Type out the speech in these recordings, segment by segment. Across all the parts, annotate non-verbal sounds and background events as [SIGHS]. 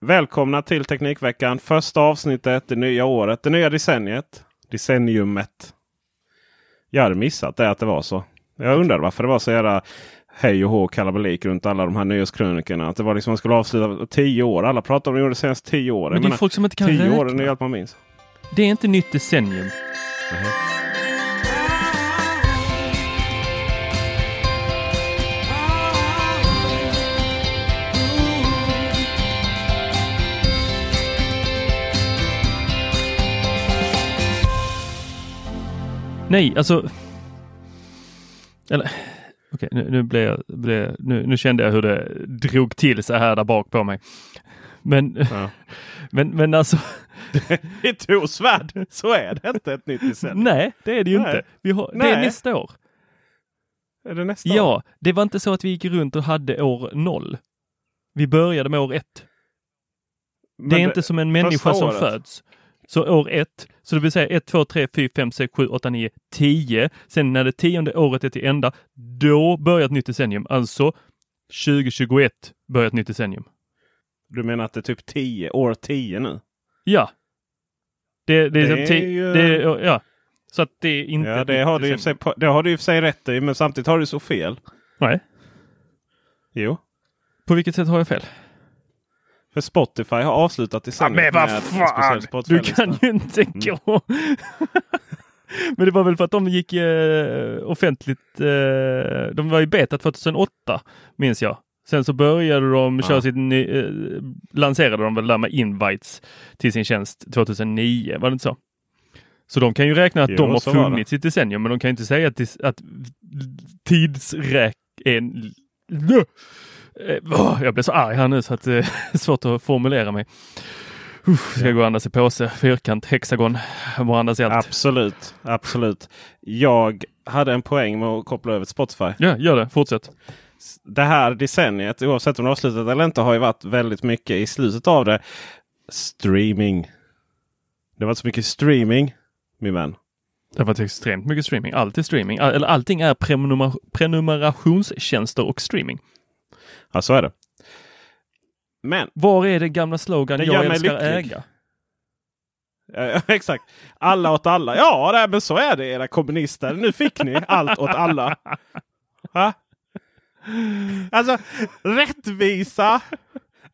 välkomna till Teknikveckan. Första avsnittet, det nya året, det nya decenniet. Decenniumet. Jag hade missat det att det var så. Jag undrar varför det var så jävla hej och hå kalabalik runt alla de här nyhetskrönikorna. Att det var liksom man skulle avsluta tio år. Alla pratar om det de senaste tio åren. Men det är menar, folk som inte kan tio räkna. år är allt man minns. Det är inte nytt decennium. Nej, alltså... Eller... Okej, nu, nu, blev jag, blev, nu, nu kände jag hur det drog till sig här där bak på mig. Men, Ja. [LAUGHS] men, men alltså... [LAUGHS] I Tors värld så är det inte ett nytt decennium. Nej, det är det ju Nej. inte. Vi har, det är Nej. nästa år. Är det nästa år? Ja, det var inte så att vi gick runt och hade år noll. Vi började med år ett. Men det är inte som en människa som året. föds. Så år ett, så det vill säga 1, 2, 3, 4, 5, 6, 7, 8, 9, 10. Sen när det tionde året är till ända, då börjar ett nytt decennium. Alltså 2021 börjar ett nytt decennium. Du menar att det är typ 10, år 10 nu? Ja. Det, det, är, Det är ti- ju- det, ja. Så att det är inte Ja, det har, du sig, det har du i och för sig rätt i. Men samtidigt har du så fel. Nej. Jo. På vilket sätt har jag fel? För Spotify har avslutat decenniet men vad fan! Du kan ju inte gå... [LAUGHS] Men det var väl för att de gick eh, offentligt. Eh, de var i beta 2008 minns jag. Sen så började de köra Ja. sitt ny, eh, lanserade de väl där med invites till sin tjänst 2009. Var det inte så? Så de kan ju räkna att Jo, de har funnits i ett decennium, men de kan ju inte säga att, att tidsräk en... Eh, Jag blir så arg här nu så att det är [LAUGHS] svårt att formulera mig. Uff, ska jag gå och andas i påse, fyrkant, hexagon, jag bara andas i allt. Absolut, absolut. Jag hade en poäng med att koppla över till Spotify. Ja, gör det. Fortsätt. Det här decenniet, oavsett om det är avslutat eller inte, har ju varit väldigt mycket i slutet av det. Streaming. Det har varit så mycket streaming, min vän. Det har varit extremt mycket streaming. Allt är streaming. All, eller allting är prenumer prenumerationstjänster och streaming. Ja, så är det. Men Var är den gamla slogan jag älskar lycklig. äga? [LAUGHS] Exakt. Alla åt alla. Ja, nej, men så är det era kommunister. Nu fick ni allt åt alla. Va? Alltså, rättvisa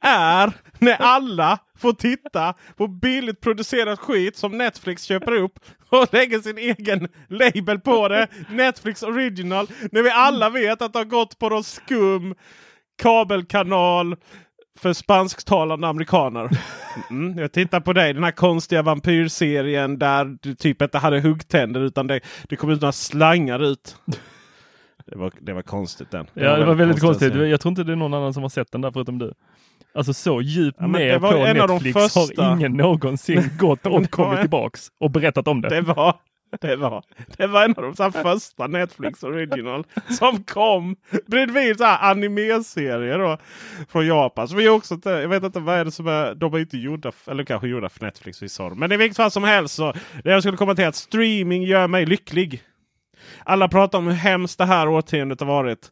är när alla får titta på billigt producerad skit som Netflix köper upp och lägger sin egen label på det. Netflix original. När vi alla vet att det har gått på någon skum kabelkanal för spansktalande amerikaner. Mm, jag tittar på dig, den här konstiga vampyrserien där du typ inte hade huggtänder utan det, det kom ut några slangar ut. Det var, det var konstigt den. Ja, det var väldigt konstigt. serie. Jag tror inte det är någon annan som har sett den där förutom du. Alltså så djupt Ja, det ner var på Netflix första. har ingen någonsin gått [LAUGHS] och det var kommit tillbaks och berättat om det. Det var, det var, det var en av de så här första Netflix original som kom bredvid så här anime-serier då, från Japan. Så vi också inte, jag vet inte vad är det som är. De är inte gjorda, eller kanske gjorda för Netflix. Vi sa. Men i vilket fall som helst så det jag skulle komma till att streaming gör mig lycklig. Alla pratar om hur hemskt det här årtiondet har varit.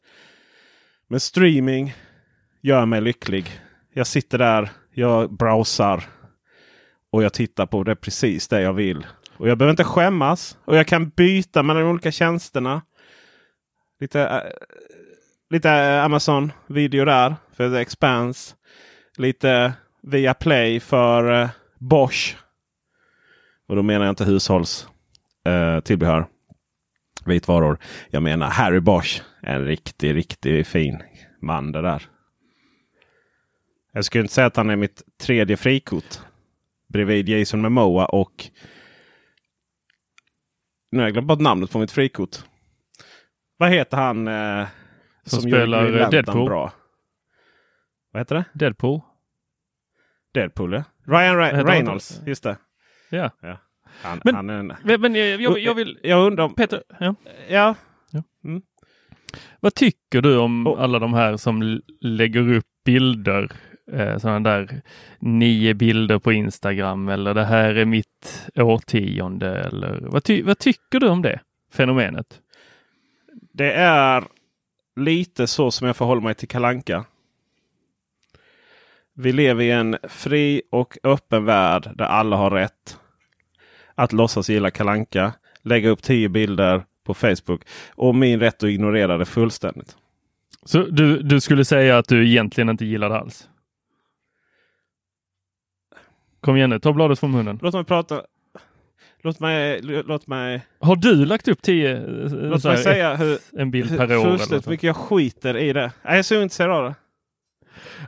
Men streaming gör mig lycklig. Jag sitter där, jag browsar och jag tittar på det precis det jag vill. Och jag behöver inte skämmas. Och jag kan byta mellan de olika tjänsterna. Lite, äh, lite Amazon video där för The Expanse. Lite via Play för äh, Bosch. Och då menar jag inte hushållstillbehör. Äh, tillbehör. vitvaror. Jag menar Harry Bosch. En riktig, riktig fin man det där. Jag skulle inte säga att han är mitt tredje frikort. Bredvid Jason Momoa och nu har jag glömt bort namnet på mitt frikort. Vad heter han eh, som, som spelar Deadpool? Bra? Vad heter det? Deadpool. Deadpool ja. Ryan Re Reynolds. Just det. Ja. ja. Han, men, han en... men jag, jag, vill... Jag undrar om... Peter. Ja. ja. ja. Mm. Vad tycker du om oh. alla de här som lägger upp bilder eh, sådana där nio bilder på Instagram eller det här är mitt årtionde eller vad, ty vad tycker du om det fenomenet? Det är lite så som jag förhåller mig till Kalanka. Vi lever i en fri och öppen värld där alla har rätt att låtsas gilla Kalanka, lägga upp tio bilder på Facebook och min rätt att ignorera det fullständigt. Så du, du skulle säga att du egentligen inte gillar det alls? Kom igen nu, ta bladet från munnen. Låt mig prata. Låt mig, låt mig. Har du lagt upp tio, låt mig säga hur, en bild per år? Fullständigt mycket jag skiter i det. Jag är så intresserad av det.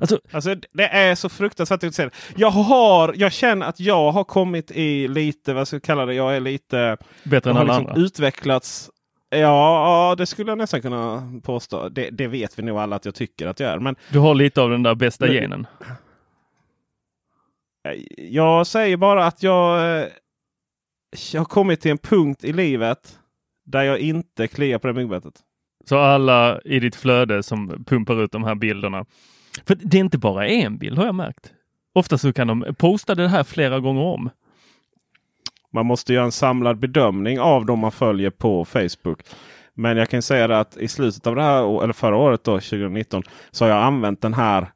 Alltså, alltså, det är så fruktansvärt intresserad. Jag har, jag känner att jag har kommit i lite, vad ska jag kalla det, jag är lite... Bättre än alla liksom andra? utvecklats. Ja, det skulle jag nästan kunna påstå. Det, det, vet vi nog alla att jag tycker att jag är. Men, du har lite av den där bästa men, genen? Jag säger bara att jag, eh, jag har kommit till en punkt i livet där jag inte kliar på det myggbettet. Så alla i ditt flöde som pumpar ut de här bilderna. För det är inte bara en bild har jag märkt. Ofta så kan de posta det här flera gånger om. Man måste göra en samlad bedömning av de man följer på Facebook. Men jag kan säga att i slutet av det här, eller förra året då, 2019, så har jag använt den här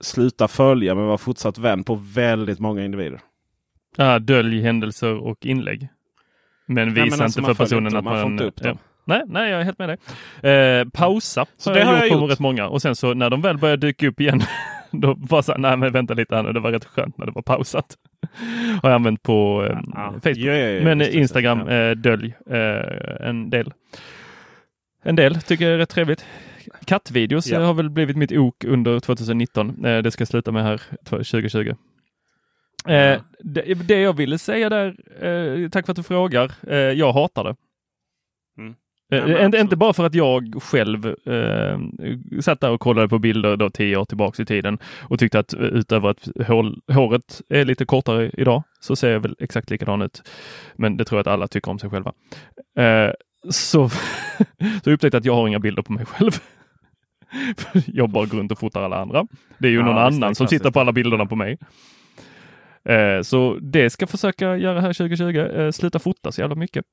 sluta följa men var fortsatt vän på väldigt många individer. Ah, dölj händelser och inlägg. Men visa alltså inte för personen inte, att man... man ja. Nej, nej, jag är helt med dig. Eh, pausa så har det jag har gjort jag på gjort. rätt många och sen så när de väl börjar dyka upp igen [LAUGHS] då var så nej men vänta lite här nu, det var rätt skönt när det var pausat. [LAUGHS] har jag använt på eh, ja, Facebook. Ja, ja, men Instagram, eh, dölj eh, en del. En del tycker jag är rätt trevligt. Kattvideos ja. har väl blivit mitt ok under 2019. Eh, det ska sluta med här 2020. Eh, det, det, jag ville säga där, eh, tack för att du frågar, jag hatar det. Mm. Eh, inte, inte bara för att jag själv eh, satt där och kollade på bilder då tio år tillbaks i tiden och tyckte att utöver att hår, håret är lite kortare idag så ser jag väl exakt likadan ut. Men det tror jag att alla tycker om sig själva. Eh, så, [LAUGHS] så upptäckte jag att jag har inga bilder på mig själv. [LAUGHS] jag bara går runt och fotar alla andra. Det är ju ja, någon annan som sitter på alla bilderna på mig. Eh, så det ska jag försöka göra här 2020. Eh, sluta fota så jävla mycket.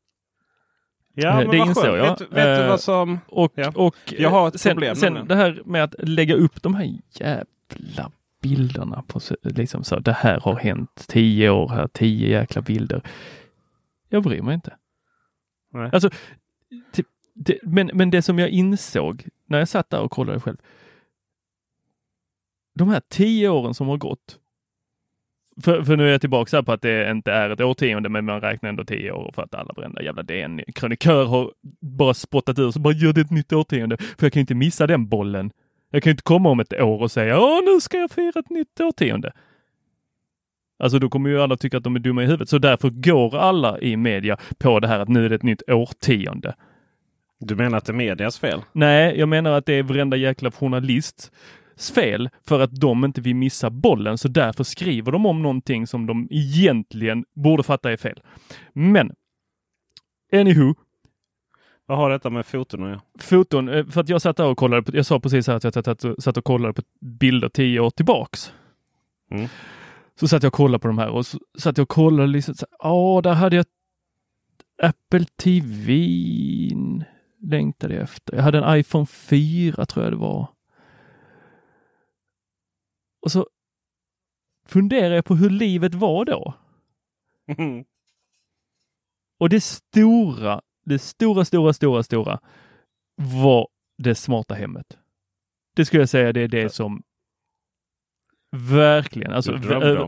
Ja, eh, det inser jag. Vet, vet du vad som... Och, ja. och jag har ett sen, problem. Sen det här med att lägga upp de här jävla bilderna på liksom så. Det här har hänt tio år här, tio jäkla bilder. Jag bryr mig inte. Nej. Alltså, typ, det, men, men det som jag insåg när jag satt där och kollade själv. De här tio åren som har gått. För, för nu är jag tillbaka på att det inte är ett årtionde, men man räknar ändå tio år för att alla varenda jävla DN-krönikör har bara spottat ur så bara gör det ett nytt årtionde. För jag kan inte missa den bollen. Jag kan inte komma om ett år och säga åh, nu ska jag fira ett nytt årtionde. Alltså då kommer ju alla tycka att de är dumma i huvudet. Så därför går alla i media på det här att nu är det ett nytt årtionde. Du menar att det är medias fel? Nej, jag menar att det är varenda jäkla journalists fel för att de inte vill missa bollen. Så därför skriver de om någonting som de egentligen borde fatta är fel. Men Anywho, Vad har detta med foton att göra? foton. eh, För att jag satt där och kollade på, jag sa precis här att jag satt, satt och kollade på bilder tio år tillbaks. Mm. Så satt jag och kollade på de här och så satt jag och kollade liksom. Ja, där hade jag Apple TV längtade jag efter. Jag hade en iPhone 4 tror jag det var. Och så funderar jag på hur livet var då. Och det stora, det stora, stora, stora, stora var det smarta hemmet. Det skulle jag säga det är det som verkligen, alltså ö-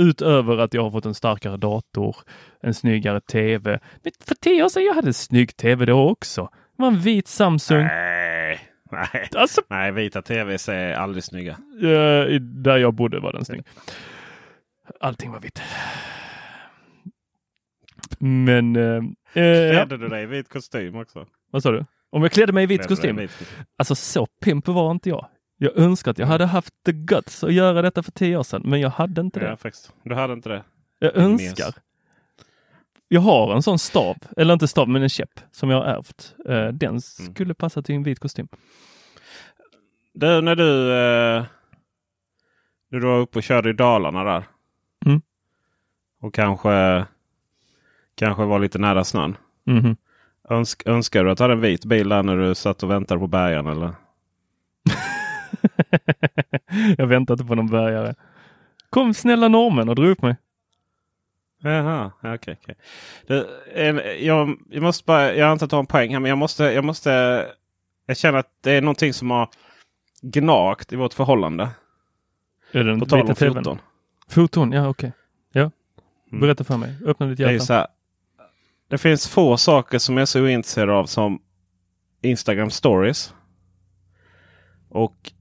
utöver att jag har fått en starkare dator, en snyggare tv. Men för tio år sedan jag hade en snygg tv då också. Det var en vit Samsung. Nej, nej. Alltså, nej, vita tvs är aldrig snygga. där jag bodde var den snygg. Allting var vitt. Men, ja, Klädde du dig i vit kostym också? vad sa du? Om jag klädde mig i vit kostym? Alltså så pimp var inte jag. Jag önskar att jag hade haft the guts att göra detta för tio år sedan, men jag hade inte Ja, det. faktiskt. Du hade inte det? Jag önskar. Jag har en sån stav, eller inte stav, men en käpp som jag har ärvt. Eh, Den Mm. skulle passa till en vit kostym. Du, när du, eh, du var uppe och körde i Dalarna där. Mm. Och kanske, kanske var lite nära snön. Mhm. Önsk, önskar du att du hade en vit bil där när du satt och väntade på bärgaren? Eller? [LAUGHS] [LAUGHS] jag väntar inte på någon bärgare. Kom snälla normen och dra upp mig. Jaha, ja, okej. okej. Det, en, jag, jag måste bara, jag antar att du har en poäng här, men jag måste, jag måste. Jag känner att det är någonting som har gnagt i vårt förhållande. Är det På tal om foton. Foton, ja okej. Ja. Mm. Berätta för mig. Öppna ditt Det, hjärta. så här, det finns få saker som jag är så ointresserad av som Instagram stories. Och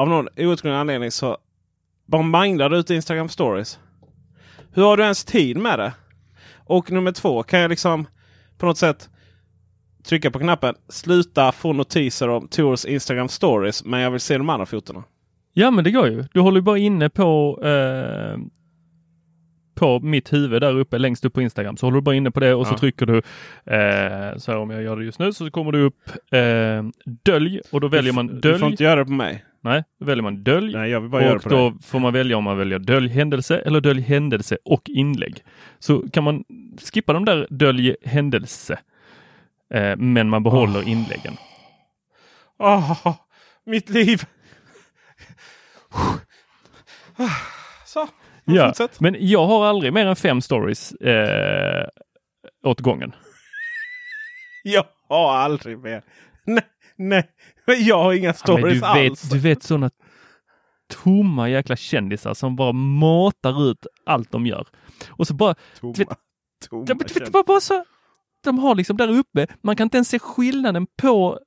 av någon outgrundlig anledning så bara manglar du ut Instagram stories. Hur har du ens tid med det? Och nummer två, kan jag liksom på något sätt trycka på knappen sluta få notiser om Tors Instagram stories men jag vill se de andra fotona. Ja, men det går ju. Du håller ju bara inne på eh, på mitt huvud där uppe längst upp på Instagram. Så håller du bara inne på det och så Ja. trycker du eh, så här om jag gör det just nu så kommer det upp eh, dölj och då väljer man Du får dölj. inte göra det på mig. Nej, då väljer man dölj Nej, jag vill bara och då dig. får man välja om man väljer dölj händelse eller dölj händelse och inlägg. Så kan man skippa de där dölj händelse. Eh, men man behåller inläggen. Åh, mitt liv! [SIGHS] Så, Ja, fortsätt. men jag har aldrig mer än fem stories eh, åt gången. [LAUGHS] Jag har aldrig mer. Nej, nej. Jag har inga Ja, stories du, alls. vet, du vet sådana tomma jäkla kändisar som bara matar ut allt de gör. Och så bara, Tomma, vet- tomma ja, du kändisar. bara, bara så, de har liksom där uppe, man kan inte ens se skillnaden på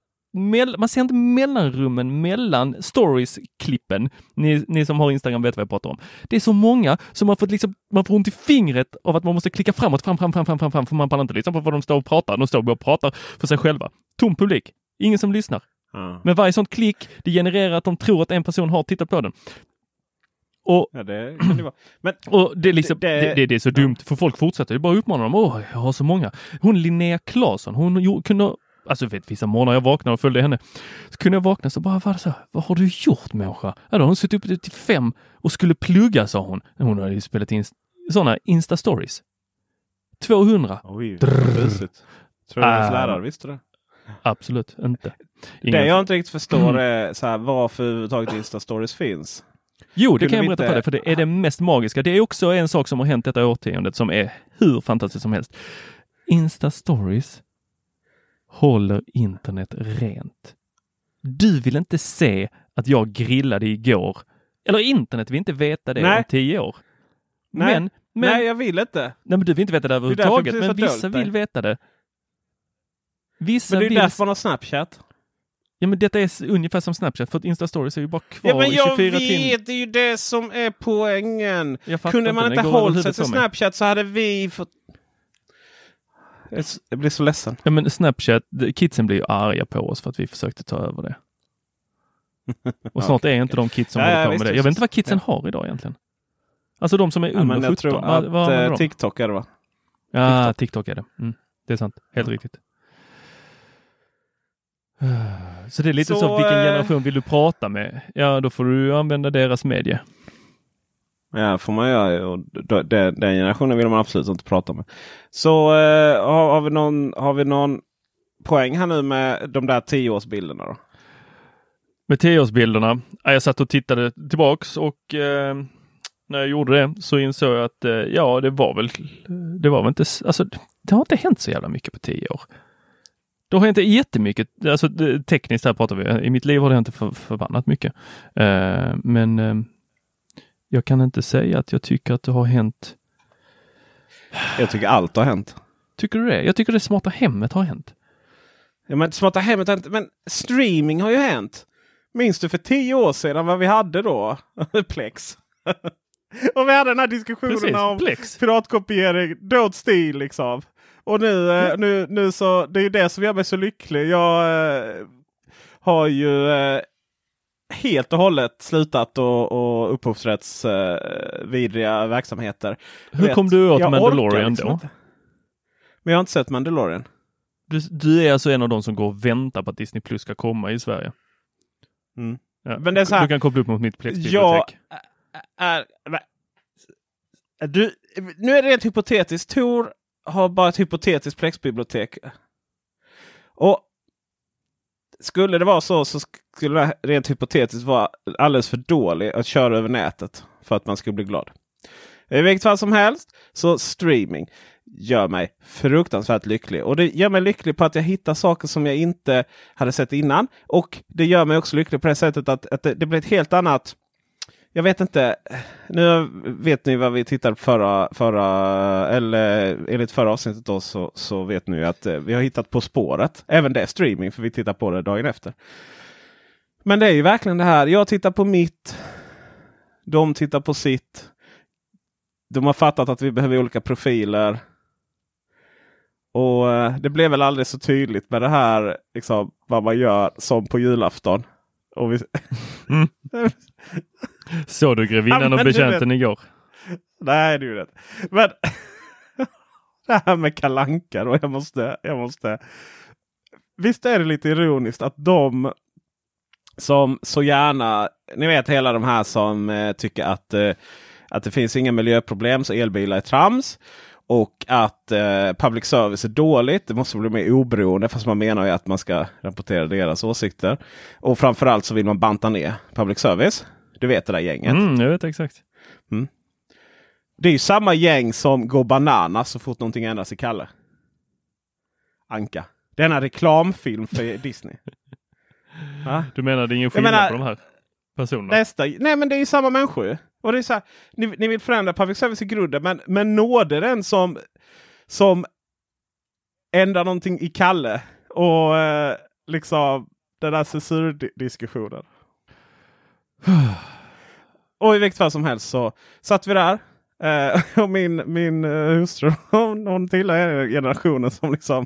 man ser inte mellanrummen mellan stories-klippen. Ni, ni som har Instagram vet vad jag pratar om. Det är så många som man får, liksom, man får ont i fingret av att man måste klicka framåt, fram, fram, fram, fram, fram, fram för man pallar inte lyssna på vad de står och pratar. De står och pratar för sig själva. Tom publik. Ingen som lyssnar. Ja. Men varje sånt klick, det genererar att de tror att en person har tittat på den. Och, ja, det kan det vara. Men och det, är liksom, Det- det, det, är så dumt, för folk fortsätter ju bara uppmana dem. Åh, jag har så många. Hon Linnea Claesson, hon kunde, alltså vet, vissa morgnar jag vaknade och följde henne, så kunde jag vakna så bara, vad, så, vad har du gjort människa? Ja, då har hon suttit uppe till fem och skulle plugga, sa hon. Hon hade ju spelat in sådana Insta-stories. 200. oj, busigt. Tror du Ah. lärare visste det? Absolut inte. Det Ingen- jag inte riktigt förstår [CLEARS THROAT] är så här, varför överhuvudtaget Insta-stories finns. Jo, det kan jag berätta inte- för dig, för det är det mest magiska. Det är också en sak som har hänt detta årtiondet som är hur fantastiskt som helst. Insta-stories håller internet rent. Du vill inte se att jag grillade igår. Eller internet vill inte veta det Nej. om tio år. Nej. Men, men, Nej, nej, jag vill inte. men du vill inte veta det överhuvudtaget. Men vissa vill veta det. Vissa Men det är vill... därför man har Snapchat. Ja, men detta är ungefär som Snapchat, för att Insta-stories är ju bara kvar Ja, men i jag 24 timmar. vet, det är ju det som är poängen. Kunde man inte över hållit sig till. Snapchat så hade vi fått... Jag blir så ledsen. Ja men Snapchat, kidsen blir ju arga på oss för att vi försökte ta över det. [LAUGHS] Och snart är inte de kids som Ja, håller ja, på med det. Jag vet inte vad kidsen Ja. har idag egentligen. Alltså de som är Ja, under men jag 17. tror vad, att vad har eh? TikTok är det va? Ja, TikTok, är det. Mm, det är sant. Helt riktigt. [SIGHS] Så det är lite så, Så, vilken eh, generation vill du prata med? Ja, då får du använda deras medie. Ja, får man göra. Och den, den generationen vill man absolut inte prata med. Så eh, har, har, vi någon, har vi någon poäng här nu med de där tioårsbilderna då? Med tioårsbilderna. Jag satt och tittade tillbaks och eh, när jag gjorde det så insåg jag att eh, ja, det var väl, det var väl inte, alltså det har inte hänt så jävla mycket på tio år. Det har inte jättemycket, alltså tekniskt här pratar vi, i mitt liv har det inte för, förbannat mycket. Eh, men eh, jag kan inte säga att jag tycker att det har hänt. Jag tycker allt har hänt. Tycker du det? Jag tycker det smarta hemmet har hänt. Ja, men smarta hemmet har inte, men streaming har ju hänt. Minns du för tio år sedan vad vi hade då? [LAUGHS] Plex. [LAUGHS] och vi hade den här diskussionen Precis, om Plex. piratkopiering, don't steal liksom. Och nu, eh, nu, nu så, det är ju det som gör mig så lycklig. Jag eh, har ju eh, helt och hållet slutat och, och upphovsrättsvidriga eh, verksamheter. Hur Vet, kom du åt Mandalorian liksom då? inte. Men jag har inte sett Mandalorian. Du, du är alltså en av de som går och väntar på att Disney Plus ska komma i Sverige. Mm. Ja. Men det är så här- Du kan koppla upp mot mitt Jag Plex-bibliotek. är... men- Du, nu är det rent hypotetiskt. Tor har bara ett hypotetiskt Plex-bibliotek. Och skulle det vara så så skulle det rent hypotetiskt vara alldeles för dålig att köra över nätet för att man skulle bli glad. I vilket fall som helst så streaming gör mig fruktansvärt lycklig. Och det gör mig lycklig på att jag hittar saker som jag inte hade sett innan. Och det gör mig också lycklig på det sättet att, att det, det blir ett helt annat jag vet inte. Nu vet ni vad vi tittade på förra, förra eller enligt förra avsnittet då, så, så vet ni att eh, vi har hittat På spåret. Även det är streaming för vi tittar på det dagen efter. Men det är ju verkligen det här. Jag tittar på mitt. De tittar på sitt. De har fattat att vi behöver olika profiler. Och eh, det blev väl aldrig så tydligt med det här liksom, vad man gör som på julafton. Och vi, [LAUGHS] Såg du Grevinnan och du betjänten igår? Nej, det är ju rätt. Men [LAUGHS] det här med kalanka då. Jag måste, jag måste. Visst är det lite ironiskt att de som så gärna, ni vet hela de här som eh, tycker att, eh, att det finns inga miljöproblem så elbilar är trams. Och att eh, public service är dåligt. Det måste bli mer oberoende. Fast man menar ju att man ska rapportera deras åsikter. Och framförallt så vill man banta ner public service. Du vet det där gänget. Mm, jag vet exakt. Det är ju samma gäng som går bananas så fort någonting ändras i Kalle. Anka. Denna reklamfilm för [LAUGHS] Disney. Du menar det är ingen skillnad menar- på de här personerna? Nästa. Nej men det är ju samma människor. Och det är så här, ni, ni vill förändra public service i grunden men, men nådde den som, som ändrar någonting i Kalle. Och eh, liksom den där censurdiskussionen. [SIGHS] [SIGHS] Och i vilket fall som helst så satt vi där. Eh, [LAUGHS] och min, min eh, hustru [LAUGHS] hon, hon tillhör generationen som liksom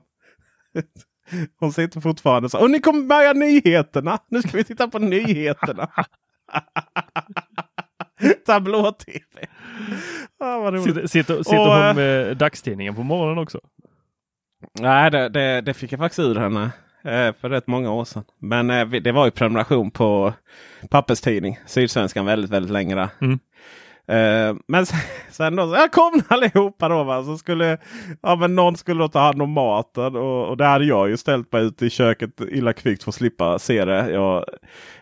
[LAUGHS] Hon sitter fortfarande så. Och ni kommer börja nyheterna. Nu ska vi titta på nyheterna. Tablå-tv. Ah. Sitter, sitter, sitter Och, eh, hon med dagstidningen på morgonen också? Nej, det, det, det fick jag faktiskt ur henne eh, för rätt många år sedan. Men eh, det var ju prenumeration på papperstidning, Sydsvenskan, väldigt, väldigt länge där. Mm. Eh, men sen, sen då, så jag kom [LAUGHS] allihopa då. Va? Så skulle, ja, men någon skulle då ta hand om maten och, och det hade jag ju ställt mig ute i köket illa kvickt för att slippa se det. Jag,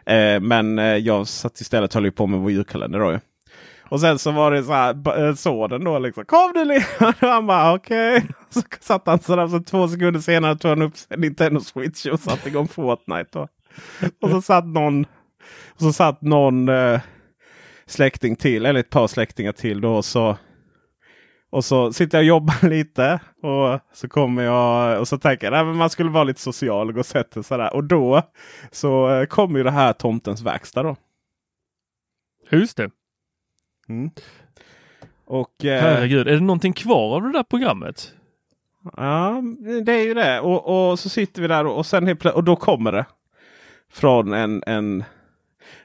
eh, men eh, jag satt istället och höll på med vår julkalender då ju. Och sen så var det så här, eh, sonen då liksom. Kom du Leon! [LAUGHS] Och han bara okej. [LAUGHS] Så satt han sådär så två sekunder senare tog han upp sin Nintendo Switch och satte igång Fortnite. Då. Och så satt någon, och så satt någon eh, släkting till, eller ett par släktingar till då. Och så, och så sitter jag och jobbar [LAUGHS] lite. Och så kommer jag och så tänker jag att man skulle vara lite social och gå och sätta sig sådär. Och då så eh, kommer ju det här Tomtens verkstad då. Just det. Och, eh, Herregud, är det någonting kvar av det där programmet? Ja, det är ju det. Och, och så sitter vi där och, och sen och då kommer det. Från en, en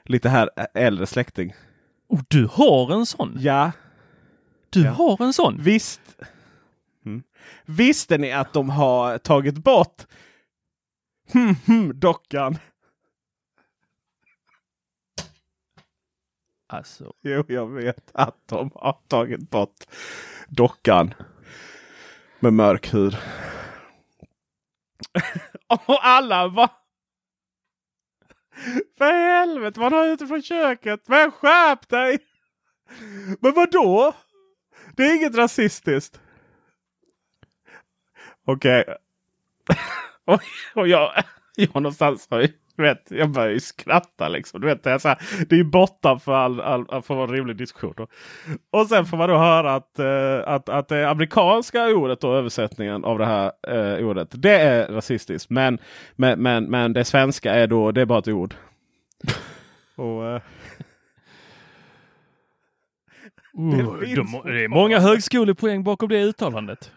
lite här äldre släkting. Oh, du har en sån? Ja, Du Ja. har en sån? visst. Mm. Visste ni att de har tagit bort [LAUGHS] dockan? Alltså, Jo, jag vet att de har tagit bort dockan med mörk hud. [LAUGHS] Och alla bara... För helvete, man har utifrån köket. Men skärp dig! Men vad då? Det är inget rasistiskt. Okej. och, [LAUGHS] och jag, jag någonstans har ju, du vet, jag börjar ju skratta liksom. Du vet, det, är så här, det är ju borta för all, all, för en rimlig diskussion. Då. Och sen får man då höra att, eh, att, att det amerikanska ordet och översättningen av det här eh, ordet. Det är rasistiskt. Men, men, men, men det svenska är då, det är bara ett ord. och, eh, uh, finns de, det är många högskolepoäng bakom det uttalandet.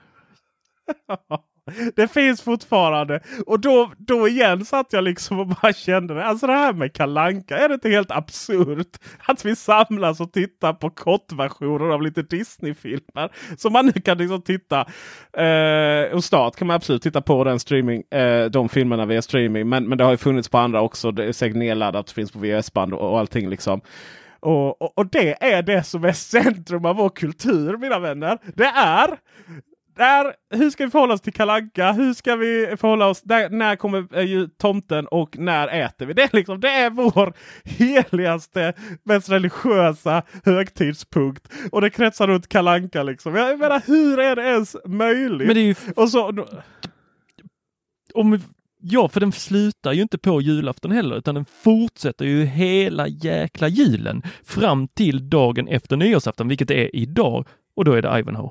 [LAUGHS] [LAUGHS] det finns fortfarande. Och då, då igen satt jag liksom och bara kände det. Alltså det här med Kalanka är det inte helt absurt? Att vi samlas och tittar på kortversioner av lite Disney-filmer. Som man nu kan liksom titta. Eh, och snart kan man absolut titta på den streaming, eh, de filmerna via streaming. Men, men det har ju funnits på andra också. Det är säkert nedladdat, finns på VHS-band och, och allting liksom. Och, och, och, det är det som är [LAUGHS] centrum av vår kultur mina vänner. Det är där, hur ska vi förhålla oss till kalanka? Hur ska vi förhålla oss? Där, när kommer äh, tomten och när äter vi? Det är, liksom, det är vår heligaste, mest religiösa högtidspunkt. Och det kretsar runt kalanka liksom. Jag menar, hur är det ens möjligt? Men det är ju... Och så, om, ja, för den slutar ju inte på julafton heller, utan den fortsätter ju hela jäkla julen fram till dagen efter nyårsafton, vilket är idag. Och då är det Ivanhoe.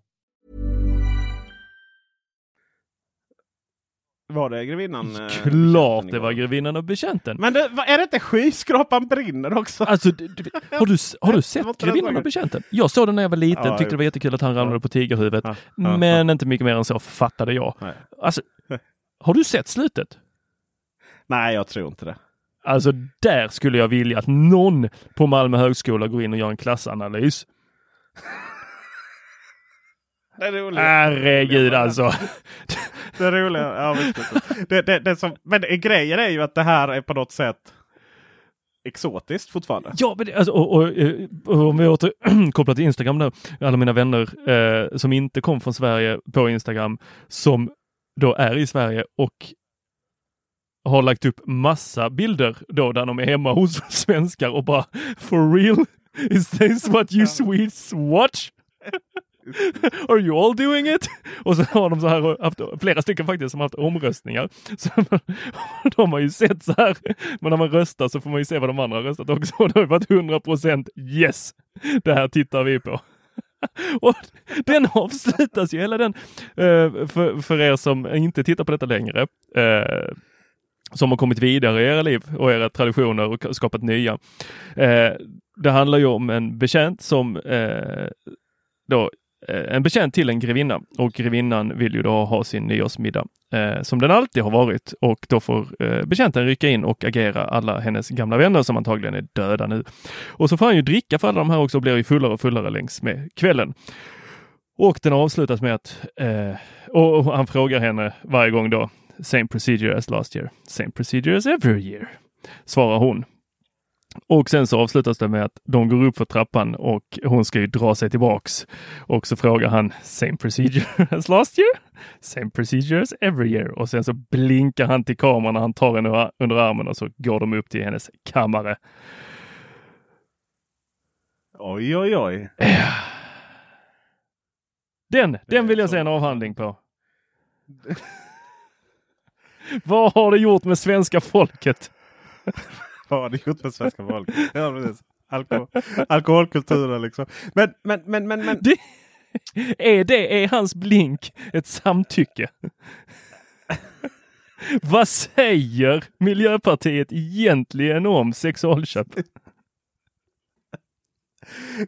Var det grevinnan? eh, Klart betjänten det var grevinnan och betjänten. Men det, är det inte skyskrapan brinner också? Alltså, du, du, har du, [LAUGHS] har du sett grevinnan och betjänten? Jag såg den när jag var liten, Ja, tyckte det var jättekul att han ramlade på tigerhuvudet. Ja, ja, men inte mycket mer än så fattade jag. Nej. Alltså, [LAUGHS] har du sett slutet? Nej, jag tror inte det. Alltså där skulle jag vilja att någon på Malmö högskola går in och gör en klassanalys. Det är roligt. Herregud alltså. [LAUGHS] Det är roliga. Ja, det, det, det som, men grejen är ju att det här är på något sätt exotiskt fortfarande. Ja, men det, alltså, och, och, eh, och om vi återkopplar [CLEARS THROAT] till Instagram nu. Alla mina vänner eh, som inte kom från Sverige på Instagram som då är i Sverige och har lagt upp massa bilder då där de är hemma hos [LAUGHS] svenskar och bara for real? Is this what you Swedes watch? [LAUGHS] Are you all doing it? [LAUGHS] Och så har de så här haft flera stycken faktiskt som har haft omröstningar. [LAUGHS] Så de har ju sett så här, men när man röstar så får man ju se vad de andra har röstat också. Och det har varit 100 procent yes, det här tittar vi på. Och den avslutas ju, hela den, eh, för, för er som inte tittar på detta längre, eh, som har kommit vidare i era liv och era traditioner och skapat nya. Eh, det handlar ju om en betjänt som eh, då Eh, en betjänt till en grevinna och grevinnan vill ju då ha sin nyårsmiddag eh, som den alltid har varit och då får eh, betjänten rycka in och agera alla hennes gamla vänner som antagligen är döda nu. Och så får han ju dricka för alla de här också och blir ju fullare och fullare längs med kvällen. Och den avslutas med att, eh, och, han frågar henne varje gång då, same procedure as last year, same procedure as every year, svarar hon. Och sen så avslutas det med att de går upp för trappan och hon ska ju dra sig tillbaks. Och så frågar han same procedure [LAUGHS] as last year? Same procedure as every year. Och sen så blinkar han till kameran när han tar henne under armen och så går de upp till hennes kammare. Oj, oj, oj. Den, den vill jag se en avhandling på. [LAUGHS] Vad har det gjort med svenska folket? [LAUGHS] Vad har det gjort med svenska folket? Ja, precis. Alkohol, alkoholkulturen liksom. Men, men, men, men, men. Det, är det, är hans blink ett samtycke? Vad säger Miljöpartiet egentligen om sexualköp?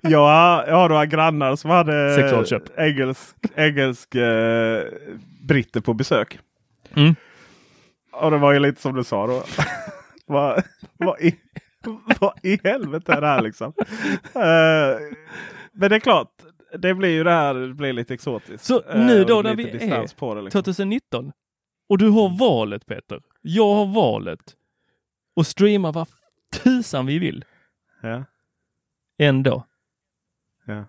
Ja, jag har några grannar som hade Sexualköp. engelsk, engelsk eh, britter på besök. Mm. Och det var ju lite som du sa då. Vad, vad, i, vad i helvete är det här liksom? Uh, men det är klart, det blir ju det här det blir lite exotiskt. Så nu uh, då när vi är det, liksom. 2019 och du har valet Peter. Jag har valet och streama vad tusan vi vill. Ja. Ändå. Ja.